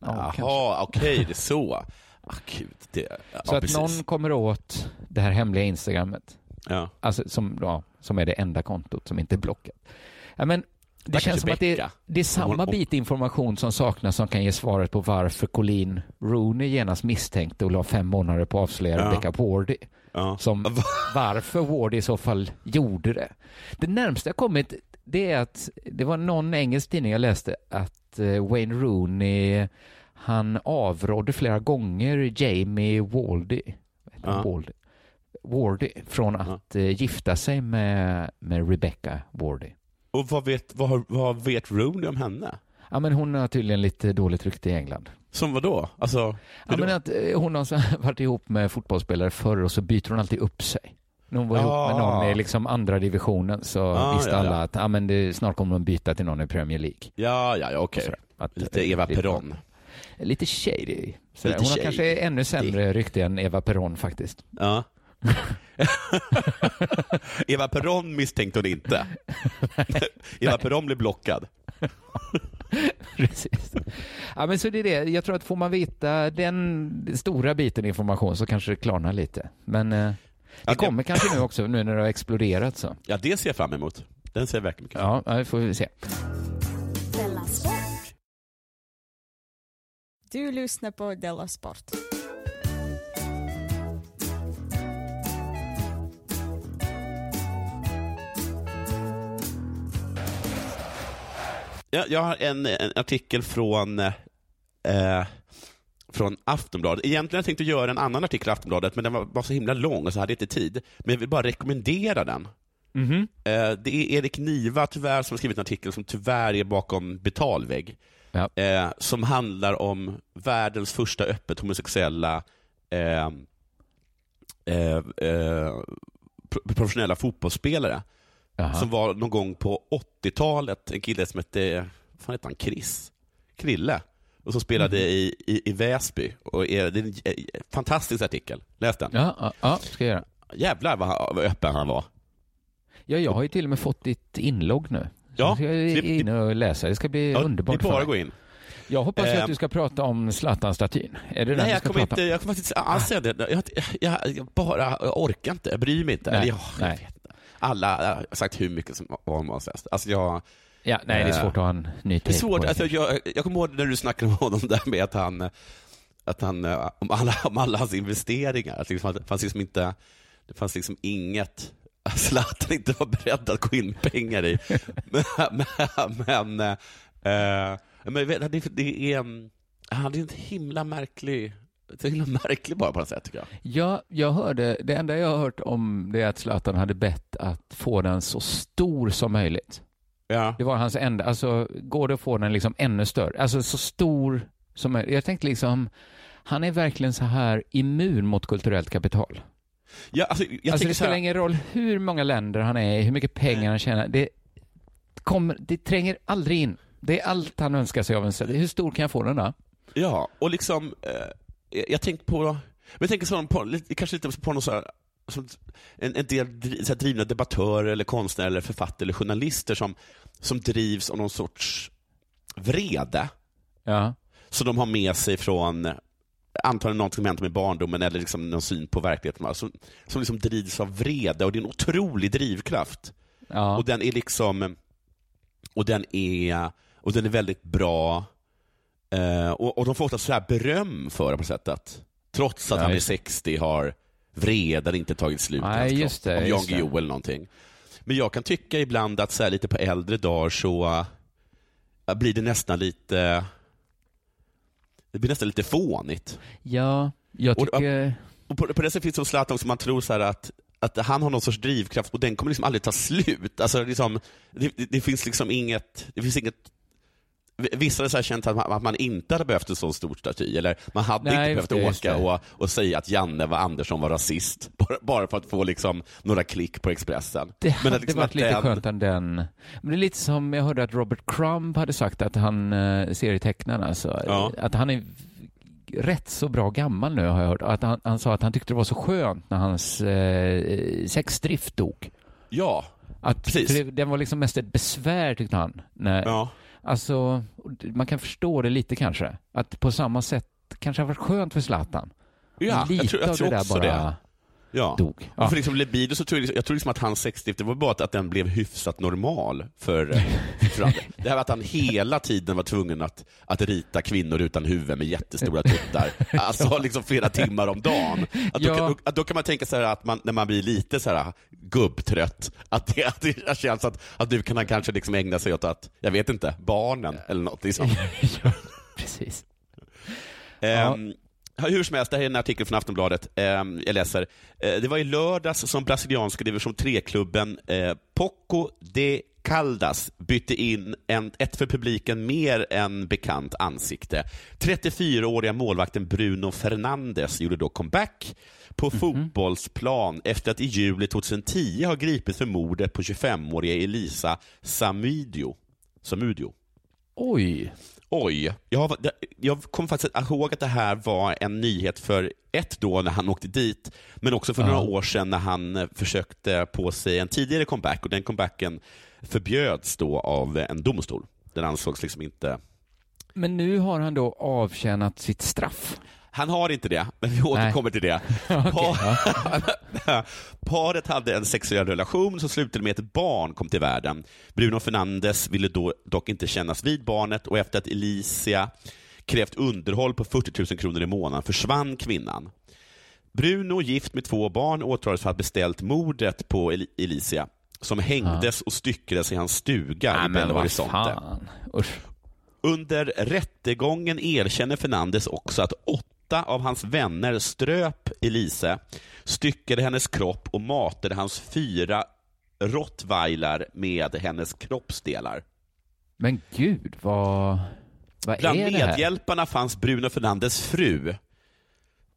Ja. Jaha, okej, det är så. Ah, gud, det, ja, Så att precis. någon kommer åt det här hemliga Instagrammet, Ja. alltså som, ja, som är det enda kontot som inte är blockat. Ja, men det Stackars känns som att det, det är samma bit information som saknas som kan ge svaret på varför Colleen Rooney genast misstänkte och la fem månader på att avslöja Ja. Rebecca Wardy. Ja. Som varför Wardy i så fall gjorde det. Det närmsta jag kommit det är att det var någon engelsk tidning jag läste att eh, Wayne Rooney han avrådde flera gånger Jamie Waldy, Ja. Waldy, Wardy från att eh, gifta sig med, med Rebecca Wardy. Och vad vet, vad, vad vet Rooney om henne? Ja, men hon har tydligen lite dåligt rykte i England. Som vad då? Alltså, Ja, då? men att eh, hon har varit ihop med fotbollsspelare förr och så byter hon alltid upp sig. När hon var ihop med någon i liksom andra divisionen så Ah, visste ja, alla ja. att ah, men det, snart kommer de byta till någon i Premier League. Ja, ja, ja okej. Att- Lite Eva lite- Peron. Lite shady. Lite hon har shady. kanske ännu sämre rykte än Eva Peron faktiskt. Ja. Eva Peron misstänkte hon inte. Eva Peron blev blockad. Precis. Ja, men så det är det. Jag tror att får man veta den stora biten information så kanske det klarnar lite. Men eh, det Ja, kommer kanske nu också, nu när det har exploderat så. Ja, det ser jag fram emot. Den ser jag verkligen mycket fram Ja, ja, det får vi se. Della Sport. Du lyssnar på Della Sport. Ja, jag har en, en artikel från, eh, från Aftonbladet. Egentligen jag tänkt att göra en annan artikel i Aftonbladet, men den var, var så himla lång och så hade jag inte tid. Men jag vill bara rekommendera den. Mhm. Eh, det är Erik Niva tyvärr som har skrivit en artikel som tyvärr är bakom betalvägg. Eh, som handlar om världens första öppet homosexuella eh, eh, eh, pro- professionella fotbollsspelare. Jaha. Som var någon gång på 80-talet, en kille som hette, vad fan hette han, Chris? Krille. Och som spelade Mhm. i, i, i Väsby. Och är, det är en eh, fantastisk artikel. Läs den. Ja, ja, ja, ska jag göra. Jävlar vad, han- vad öppen han var. Ja, jag har ju till och med fått ditt inlogg nu. Så Ja, ska jag det- in och läsa. Det ska bli Ja, underbart det är bara att gå in. Jag hoppas ju Ehm. att du ska prata om Zlatan-statyn. Är det Nej, jag kommer, inte, om? jag kommer faktiskt alls säga det. Jag, jag, jag bara jag orkar inte, jag bryr mig inte. Nej, Eller, jag, nej. inte. Alla har sagt hur mycket som om helst. Alltså jag, Ja, nej, det är eh, svårt att ha en ny Det är take svårt. på det. Alltså, jag, jag kommer ihåg när du snackade om honom där med att han, att han om, alla, om alla hans investeringar, att liksom, det fanns liksom inte, det fanns liksom inget Zlatan inte var beredd att gå in pengar i. men, men, men, eh, men jag vet, det, det är, han är en himla märklig, så himla märklig bara på något sätt tycker jag. Ja, jag hörde, det enda jag har hört om det är att Zlatan hade bett att få den så stor som möjligt. Ja. Det var hans enda, alltså går det att få den liksom ännu större, alltså så stor som möjligt. Jag tänkte liksom, han är verkligen så här immun mot kulturellt kapital. Ja, alltså, jag alltså det så här- spelar ingen roll hur många länder han är i, hur mycket pengar han tjänar, det, kommer, det tränger aldrig in. Det är allt han önskar sig av en ställe. Hur stor kan jag få den då? Ja, och liksom, eh, jag, jag tänker på, men jag tänker så på, lite- kanske lite på någon så här, som en, en del så här, drivna debattörer, eller konstnärer, eller författare eller journalister som, som drivs av någon sorts vrede. Ja. Så de har med sig från antagligen något som hänt med barndomen eller liksom någon syn på verkligheten. Som, som liksom drivs av vrede och det är en otrolig drivkraft. Ja. Och den är liksom, och den är, och den är väldigt bra. Eh, och, och de får ofta så här beröm för det på sätt att trots att Ja, han är just det. 60 har vreden inte tagit slut i Nej, hans just kropp. det, Om Jan. Guillou eller någonting. Men jag kan tycka ibland att så lite på äldre dagar så eh, blir det nästan lite det blir nästan lite fånigt. Ja, jag Och- tycker... Och på, på det sättet finns det Zlatan också, man tror så här att, att han har någon sorts drivkraft och den kommer liksom aldrig ta slut. Alltså liksom, det, det, det finns liksom inget, det finns inget Vissa hade känt att man, att man inte hade behövt en så stor staty, eller man hade Nej, inte behövt åka och, och säga att Janne var Andersson var rasist, bara, bara för att få liksom några klick på Expressen. Det hade att liksom varit lite den- skönt än den. Men det är lite som jag hörde att Robert Crumb hade sagt att han, eh, serietecknaren alltså, Ja. att han är rätt så bra gammal nu har jag hört. Att han, han sa att han tyckte det var så skönt när hans eh, sexdrift dog. Ja, Att, precis. det, den var liksom mest ett besvär tyckte han. När, Ja. Alltså, man kan förstå det lite kanske. Att på samma sätt kanske har varit skönt för Zlatan. Ja, lite jag tror, jag tror det där också bara det. Ja. dog. Och Ja. för liksom libido så tror jag, jag tror liksom att hans sexdrift, det var bara att, att den blev hyfsat normal för, för andra. Det här var att han hela tiden var tvungen att, att rita kvinnor utan huvud med jättestora tuttar. Alltså liksom flera timmar om dagen. Att då, Ja. kan, att då kan man tänka sig att man, när man blir lite så här gubbtrött, att det, att det känns att, att du kan kanske liksom ägna sig åt att, jag vet inte, barnen eller något. Liksom. ja, precis. Ehm, Hur som helst, det här är en artikel från Aftonbladet. Ehm, jag läser. Eh, det var i lördags som brasilianska division 3-klubben eh, Poco de Caldas bytte in en, ett för publiken mer än bekant ansikte. 34-åriga målvakten Bruno Fernandes gjorde då comeback på fotbollsplan efter att i juli 2010 ha gripits för mordet på 25-åriga Elisa Samudio. Samudio. Oj. Oj, jag, jag kommer faktiskt ihåg att det här var en nyhet för ett då när han åkte dit, men också för Ja. några år sedan när han eh, försökte på sig en tidigare comeback och den comebacken förbjöds då av en domstol. Den ansågs liksom inte... Men nu har han då avtjänat sitt straff. Han har inte det, men vi återkommer till det. Par- Paret hade en sexuell relation som slutade med att ett barn kom till världen. Bruno Fernandes ville då dock inte kännas vid barnet och efter att Elicia krävt underhåll på 40 000 kronor i månaden försvann kvinnan. Bruno, gift med två barn, åtalades för att ha beställt mordet på El- Elicia som hängdes och styckades i hans stuga Nej, i Belo Horizonte. Under rättegången erkänner Fernandes också att åtta av hans vänner ströp Elise, styckade hennes kropp och matade hans fyra rottweiler med hennes kroppsdelar. Men gud, vad, vad Bland är det här? medhjälparna fanns Bruno Fernandes fru,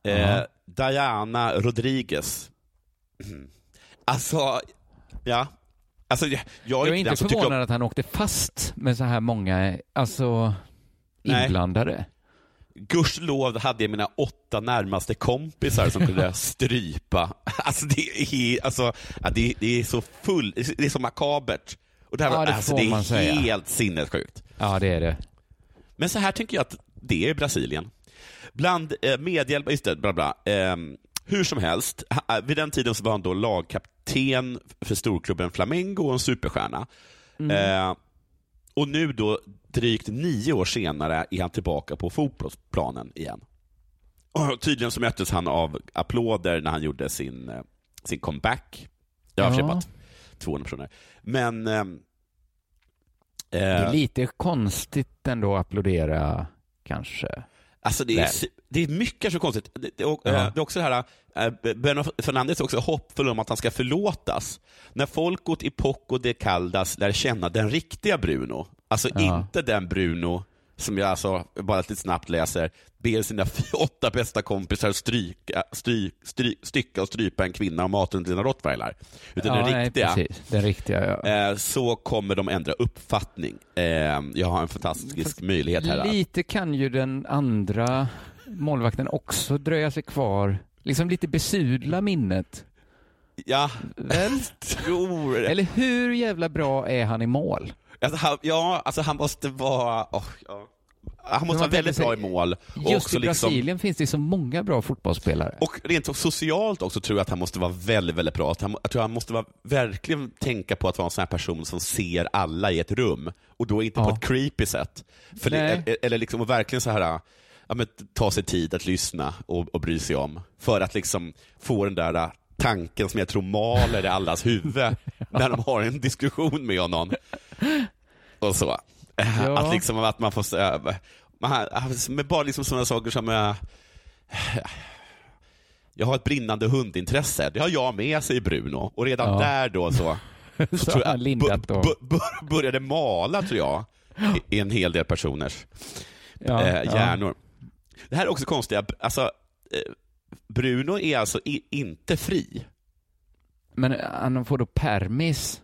eh. Diana Rodriguez. Alltså, ja. Alltså, jag, jag är inte förvånad om- att han åkte fast med så här många alltså, Nej. Gudskelov hade jag mina åtta närmaste kompisar som kunde strypa. Alltså det är, alltså, det, det är så full, det är så makabert. Och det, här, Ja, det alltså, det är säga. helt sinnessjukt. Ja, det är det. Men så här tänker jag att det är Brasilien. Bland eh, medhjälpare, just det, bla bla. ehm, hur som helst, ha, vid den tiden så var han då lagkapten för storklubben Flamengo och en superstjärna. Eh, och nu då, drygt nio år senare, är han tillbaka på fotbollsplanen igen. Och tydligen så möttes han av applåder när han gjorde sin, eh, sin comeback. Jag har Ja. köpt 200 personer. Men... ehm, Det är eh, lite konstigt ändå att applådera, kanske. Alltså det är, Väl. det är mycket så konstigt. Det, det, och, Ja. eh, det är också det här, eh, Bruno Fernandes är också hoppfull om att han ska förlåtas. När folket i Poco de Caldas lär känna den riktiga Bruno, alltså Ja. inte den Bruno som jag alltså bara lite snabbt läser, ber sina åtta bästa kompisar stryka, stryk, stryk, stycka och strypa en kvinna och maten till sina rottweiler. Utan ja, den nej, riktiga, precis. Den riktiga, ja. eh, så kommer de ändra uppfattning. Eh, jag har en fantastisk möjlighet här. Lite kan ju den andra målvakten också dröja sig kvar, liksom lite besudla minnet. Ja, Väl? tror det. Eller hur jävla bra är han i mål? Alltså, han, ja, alltså han måste vara... åh, ja. Han måste vara väldigt bra i mål. Just i liksom, Brasilien finns det så många bra fotbollsspelare. och rent socialt också tror jag att han måste vara väldigt, väldigt bra. Han, jag tror han måste vara, verkligen tänka på att vara en sån här person som ser alla i ett rum. Och då inte på Ja. ett creepy sätt. För det, Nej. eller, eller liksom och verkligen så här, ja, men, ta sig tid att lyssna och, och bry sig om. För att liksom få den där tanken som jag tror maler i allas huvud när de har en diskussion med honom. Och så. Ja. Att liksom att man får säga, man, men bara liksom sådana saker som eh, jag har ett brinnande hundintresse. Det har jag med, säger Bruno. Och redan Ja. där då så, så Så tror jag, lindat då. började mala, tror jag, i, i en hel del personers Ja, eh, ja. hjärnor. Det här är också konstigt. Alltså, eh, Bruno är alltså inte fri. Men han får då permis.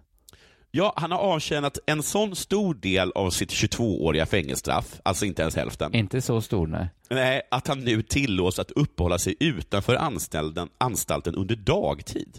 Ja, han har avtjänat en sån stor del av sitt 22-åriga fängelsestraff, alltså inte ens hälften. Inte så stor, nej. Nej, att han nu tillåts att uppehålla sig utanför anstalten, anstalten under dagtid.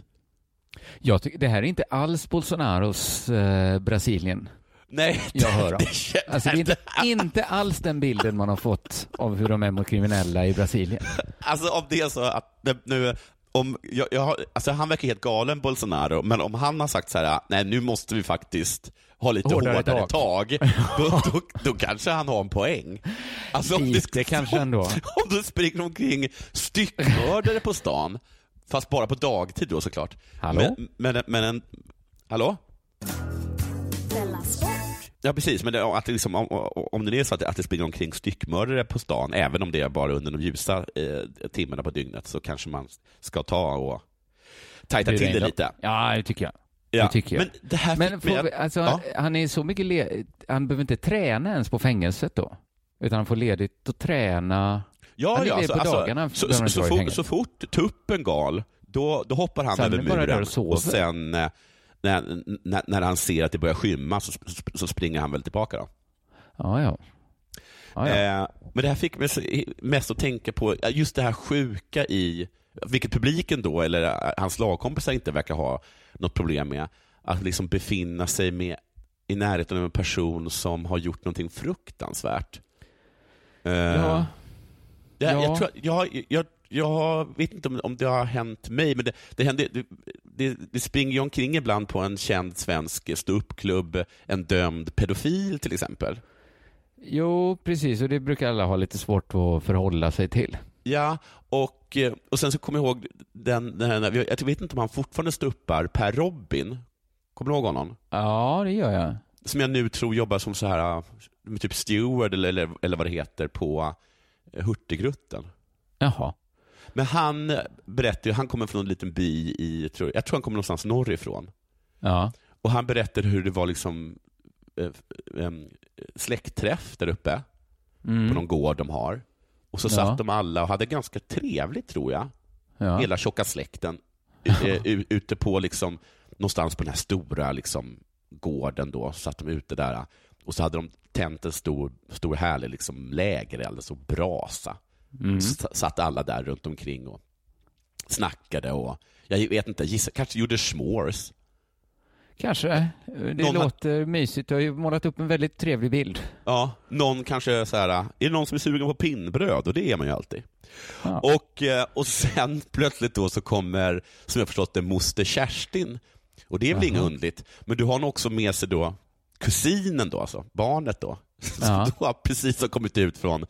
Jag tycker, det här är inte alls Bolsonaros eh, Brasilien Nej, jag hör om. det Alltså det är inte, inte alls den bilden man har fått av hur de är mot kriminella i Brasilien. Alltså om det är så att nu, om, jag, jag, har- alltså han verkar helt galen Bolsonaro, men om han har sagt så här, nej nu måste vi faktiskt ha lite Hårdare hårdare, tag." tag, då, då, då kanske han har en poäng. Alltså, om Lite det, kanske om, ändå. Om du springer omkring styckmördare på stan, fast bara på dagtid då såklart. Hallå? Men, men, men en, hallå? Ja precis, men det, att det liksom, om, om det är så att, att det springer omkring styckmördare på stan, även om det är bara under de ljusa eh, timmarna på dygnet, så kanske man ska ta och tajta till det lite. Ja, det tycker jag. Ja, Det tycker jag. Men det här Men får att- alltså, ja. han är så mycket le- han behöver inte träna ens på fängelset då? Utan han får ledigt och träna. Ja, han är ja, alltså, på dagarna, alltså, så, behöver så, så, vara i fort, så fort tuppen gal, då, då hoppar han Så han över muren och och sen eh, när, när, när han ser att det börjar skymma så, så springer han väl tillbaka då. Ja, ja. ja, ja. Eh, men det här fick mig mest att tänka på just det här sjuka i, vilket publiken då, eller eh, hans lagkompisar inte verkar ha något problem med, att liksom befinna sig med, i närheten av en person som har gjort någonting fruktansvärt. Eh, ja. det, Ja. Jag, tror, jag, jag, jag vet inte om, om det har hänt mig, men det, det, händer, det, det, springer ju omkring ibland på en känd svensk ståuppklubb en dömd pedofil till exempel. Jo, precis. Och det brukar alla ha lite svårt att förhålla sig till. Ja, och, eh, och sen så kommer jag ihåg den, den här, jag vet inte om han fortfarande ståuppar, Per Robin. Kommer du ihåg honom? Ja, det gör jag. Som jag nu tror jobbar som så här, eh, typ steward eller, eller, eller vad det heter på eh, Hurtigruten. Jaha. Men han berättar han kommer från en liten by i, tror, jag tror han kommer någonstans norrifrån. Ja. Och han berättade hur det var liksom eh, em, släktträff där uppe Mm. på någon gård de har. Och så Ja. satt de alla och hade ganska trevligt tror jag. Ja. Hela tjocka släkten. eh, u- ute på liksom, någonstans på den här stora liksom, gården då, satt de ute där. Och så hade de tänt en stor, stor härlig liksom, lägereld, alltså brasa. Mm. S- satt alla där runt omkring och snackade och jag vet inte, gissa, kanske gjorde s'mores. Kanske. Det Någon har- låter mysigt. Du har ju målat upp en väldigt trevlig bild. Ja, någon kanske så här, är det någon som är sugen på pinnbröd? Och det är man ju alltid. Ja. Och, eh, och sen plötsligt då så kommer, som jag förstått det, moster Kerstin. Och det är väl inget underligt, men du har nog också med sig då kusinen då, alltså, barnet då. Som Ja. då har precis har kommit ut från,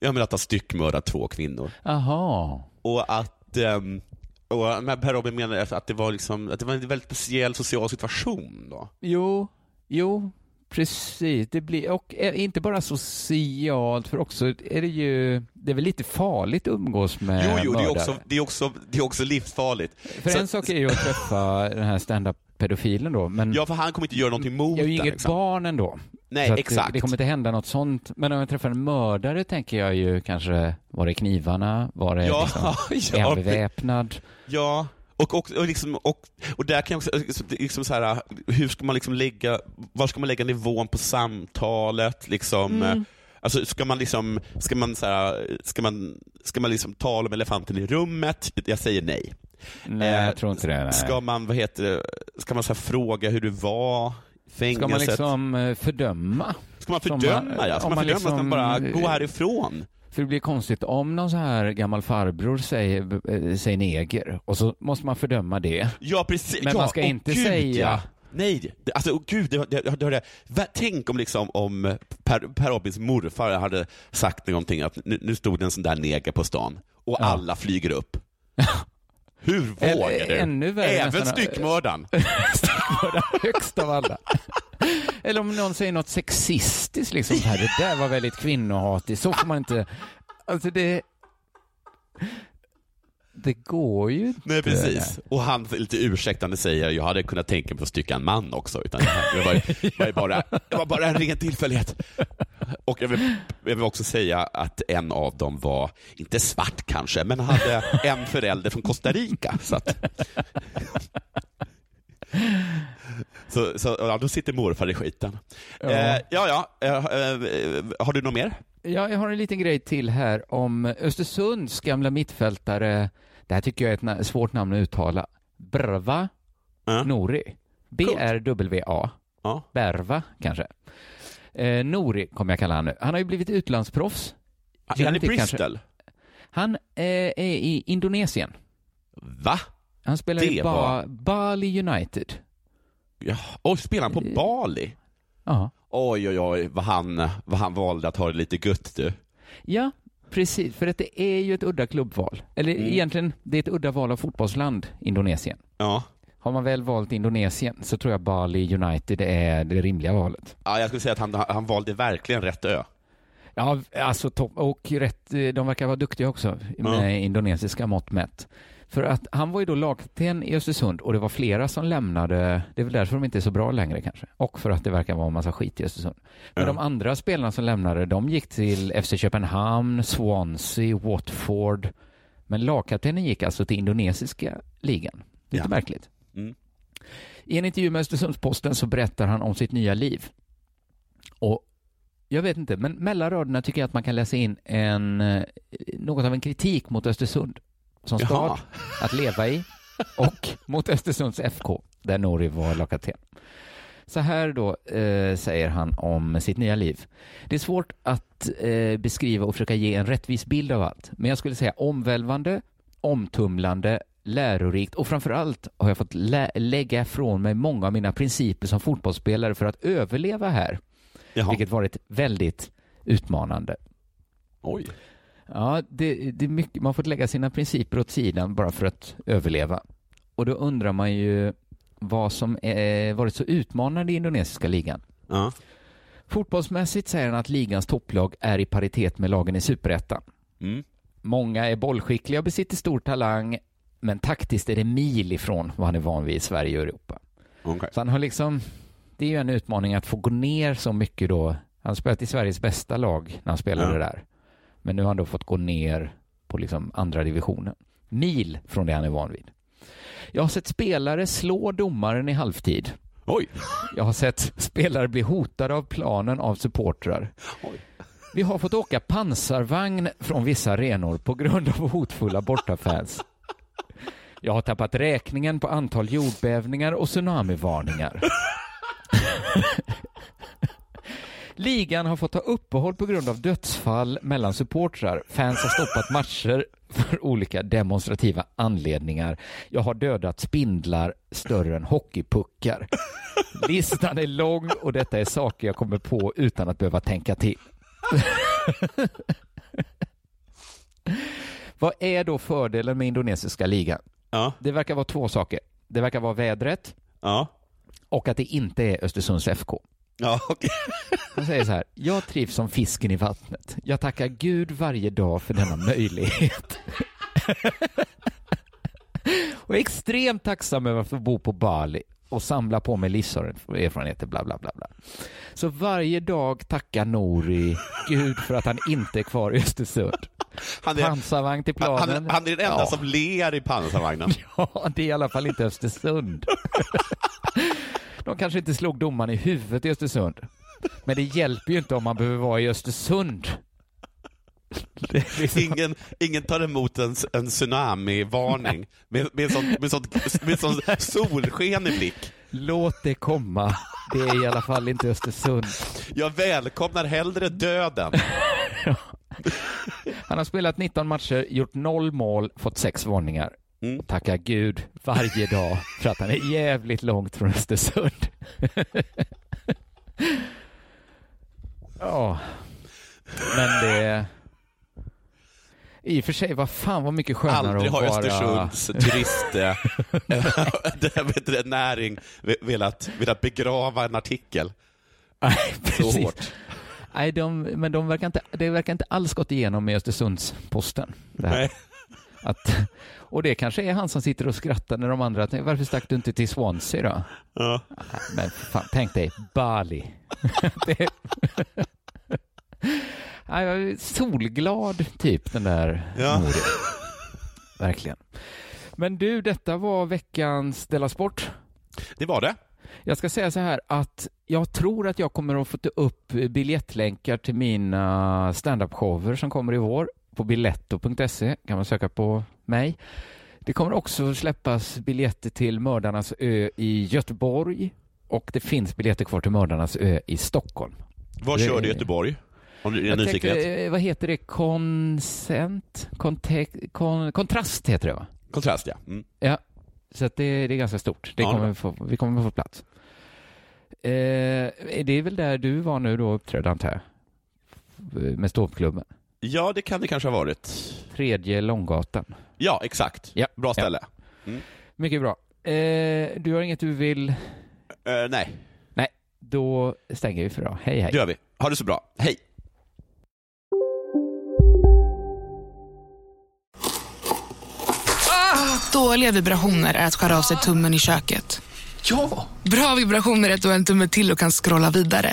jag menar att ha styckmördat två kvinnor. Jaha. Och att, ehm, och men Per Robin menar att det var liksom, att det var en väldigt speciell social situation då. Jo, jo, precis. Det blir, och inte bara socialt, för också är det ju, det är väl lite farligt att umgås med Jo, jo, det är, också, det, är också, det är också livsfarligt. För Så- en sak är ju att träffa den här stand-up-pedofilen då, men Ja, för han kommer inte göra någonting mot jag är ju inget Liksom. barn ändå. Nej, exakt. Det, det kommer inte hända något sånt. Men om jag träffar en mördare tänker jag ju kanske, var det knivarna? Var det Ja, liksom, är ja, han beväpnad? Ja, och, och, och, liksom, och, och där kan jag också, liksom, är liksom så här, hur ska man liksom lägga, var ska man lägga nivån på samtalet? Liksom, Mm. Alltså, ska man liksom, ska man, så här, ska man, ska man liksom tala om elefanten i rummet? Jag säger nej. Nej, Eh, jag tror inte det. Nej. Ska man, vad heter det, ska man så här fråga hur du var? Fängelset? Ska man liksom eh, fördöma? Ska man fördöma? man- ja? Ska man man fördöma? Ska man liksom- bara gå härifrån? För det blir konstigt om någon så här gammal farbror säger, eh, säger neger och så måste man fördöma det. Ja, precis. Men ja, man ska inte gud, säga- Ja. Nej, alltså oh, gud, det, det, det, det, tänk om, liksom, om Per, per Robins morfar hade sagt någonting att nu, nu stod det en sån där neger på stan och Ja. alla flyger upp. Hur vågar du? ännu värre Även nästan- styckmördaren. Styckmördaren högst av alla. Eller om någon säger något sexistiskt, liksom så här, det där var väldigt kvinnohatigt, så får man inte... Alltså det... Det går ju inte. Nej, precis. Och han lite ursäktande säger, jag hade kunnat tänka mig att stycka en man också, utan det, var, det, var, bara, det var bara en ren tillfällighet. Och jag vill, jag vill också säga att en av dem var, inte svart kanske, men hade en förälder från Costa Rica. Så, att, så, så ja, då sitter morfar i skiten. Ja. Eh, ja, ja eh, eh, har du något mer? Ja, jag har en liten grej till här om Östersunds gamla mittfältare. Det här tycker jag är ett na- svårt namn att uttala. Brva Ja. Nori. B-R-W-A. Ja. Berva, kanske. Eh, Nori kommer jag kalla han nu. Han har ju blivit utlandsproffs. Är Känner han i till kanske? Bristol? Han eh, är i Indonesien. Va? Han spelar i Det ba- var- Bali United. Ja. Oj, spelar han på Bali? Ja. Oj, oj, oj, vad han, vad han valde att ha det lite gött du. Ja, precis. För att det är ju ett udda klubbval. Eller Mm. egentligen, det är ett udda val av fotbollsland, Indonesien. Ja. Har man väl valt Indonesien så tror jag Bali United är det rimliga valet. ja, jag skulle säga att han, han valde verkligen rätt ö. Ja, alltså topp. Och rätt, de verkar vara duktiga också med indonesiska mått mätt. För att han var ju då lagkapten i Östersund och det var flera som lämnade. Det är väl därför de inte är så bra längre kanske. Och för att det verkar vara en massa skit i Östersund. Men Ja. de andra spelarna som lämnade, de gick till FC Köpenhamn, Swansea, Watford. Men lagkaptenen gick alltså till indonesiska ligan. Lite Ja. märkligt. Mm. I en intervju med Östersundsposten så berättar han om sitt nya liv. Och jag vet inte, men mellan raderna tycker jag att man kan läsa in en, eh, något av en kritik mot Östersund som Jaha. stad att leva i och mot Östersunds FK där Nori var lagkapten. Så här då eh, säger han om sitt nya liv. Det är svårt att eh, beskriva och försöka ge en rättvis bild av allt, men jag skulle säga omvälvande, omtumlande, lärorikt och framför allt har jag fått lä- lägga ifrån mig många av mina principer som fotbollsspelare för att överleva här, Jaha. vilket varit väldigt utmanande. Oj. Ja, det, det är mycket, man fått lägga sina principer åt sidan bara för att överleva. Och då undrar man ju vad som eh, varit så utmanande i indonesiska ligan. Ja. Fotbollsmässigt säger han att ligans topplag är i paritet med lagen i superettan. Mm. Många är bollskickliga och besitter stor talang, men taktiskt är det mil ifrån vad han är van vid i Sverige och Europa. Okej. Så han har liksom, det är ju en utmaning att få gå ner så mycket då. Han har spelat i Sveriges bästa lag när han spelade Ja. där. Men nu har han då fått gå ner på liksom andra divisionen. Mil från det han är van vid. Jag har sett spelare slå domaren i halvtid. Oj! Jag har sett spelare bli hotade av planen av supportrar. Vi har fått åka pansarvagn från vissa arenor på grund av hotfulla bortafans. Jag har tappat räkningen på antal jordbävningar och tsunamivarningar. Ligan har fått ta uppehåll på grund av dödsfall mellan supportrar. Fans har stoppat matcher för olika demonstrativa anledningar. Jag har dödat spindlar större än hockeypuckar. Listan är lång och detta är saker jag kommer på utan att behöva tänka till. Vad är då fördelen med indonesiska ligan? Ja. Det verkar vara två saker. Det verkar vara vädret Ja. och att det inte är Östersunds FK. Ja, okej. Han säger så här, jag trivs som fisken i vattnet. Jag tackar Gud varje dag för denna möjlighet. och är extremt tacksam över att få bo på Bali och samla på mig livserfarenheter, bla bla bla. bla. Så varje dag tackar Nori Gud för att han inte är kvar i Östersund. Han är, Pansarvagn till han, planen. han, han är den enda Ja. som ler i pansarvagnen. Ja, det är i alla fall inte Östersund. De kanske inte slog domaren i huvudet i Östersund. Men det hjälper ju inte om man behöver vara i Östersund. Liksom- Ingen, ingen tar emot en, en tsunami-varning med, med, sån, med, sånt, med sån solsken i blick. Låt det komma. Det är i alla fall inte Östersund. Jag välkomnar hellre döden. Han har spelat 19 matcher, gjort noll mål, fått sex varningar. Mm. Tackar Gud varje dag för att han är jävligt långt från Östersund. Ja, men det... I och för sig, vad fan vad mycket skönare Aldrig har. Östersunds turist det, näring velat, velat begrava en artikel så hårt. Nej, de, men de verkar inte, det verkar inte alls gått igenom i Östersunds-Posten. Nej. Att, och det kanske är han som sitter och skrattar när de andra tänker, varför stack du inte till Swansea då? Ja. Men fan, tänk dig, Bali. det, är solglad typ, den där Ja. Verkligen. Men du, detta var veckans Della Sport. Det var det. Jag ska säga så här att jag tror att jag kommer att få ta upp biljettlänkar till mina standup-shower som kommer i vår. På biletto.se kan man söka på mig. Det kommer också släppas biljetter till Mördarnas ö i Göteborg och det finns biljetter kvar till Mördarnas ö i Stockholm. Vad kör du i Göteborg? Om du är Jag tänkte, eh, vad heter det? Consent? Kontek- kon, kontrast heter det va? Kontrast, ja. Mm. Ja, så att det, det är ganska stort. Det Ja, kommer det vi, få, vi kommer få plats. Eh, det är väl där du var nu då uppträdde antar jag? Med ståuppklubben. Ja, det kan det kanske ha varit. Tredje Långgatan. Ja, exakt. Ja. Bra ställe. Mycket bra. Eh, du har inget du vill? Eh, nej, Nej, då stänger vi för idag. Hej hej. det gör vi. Ha det så bra. Hej! Dåliga vibrationer är att skära av sig tummen i köket. Ja! Bra vibrationer är att du har en tumme till och kan scrolla vidare.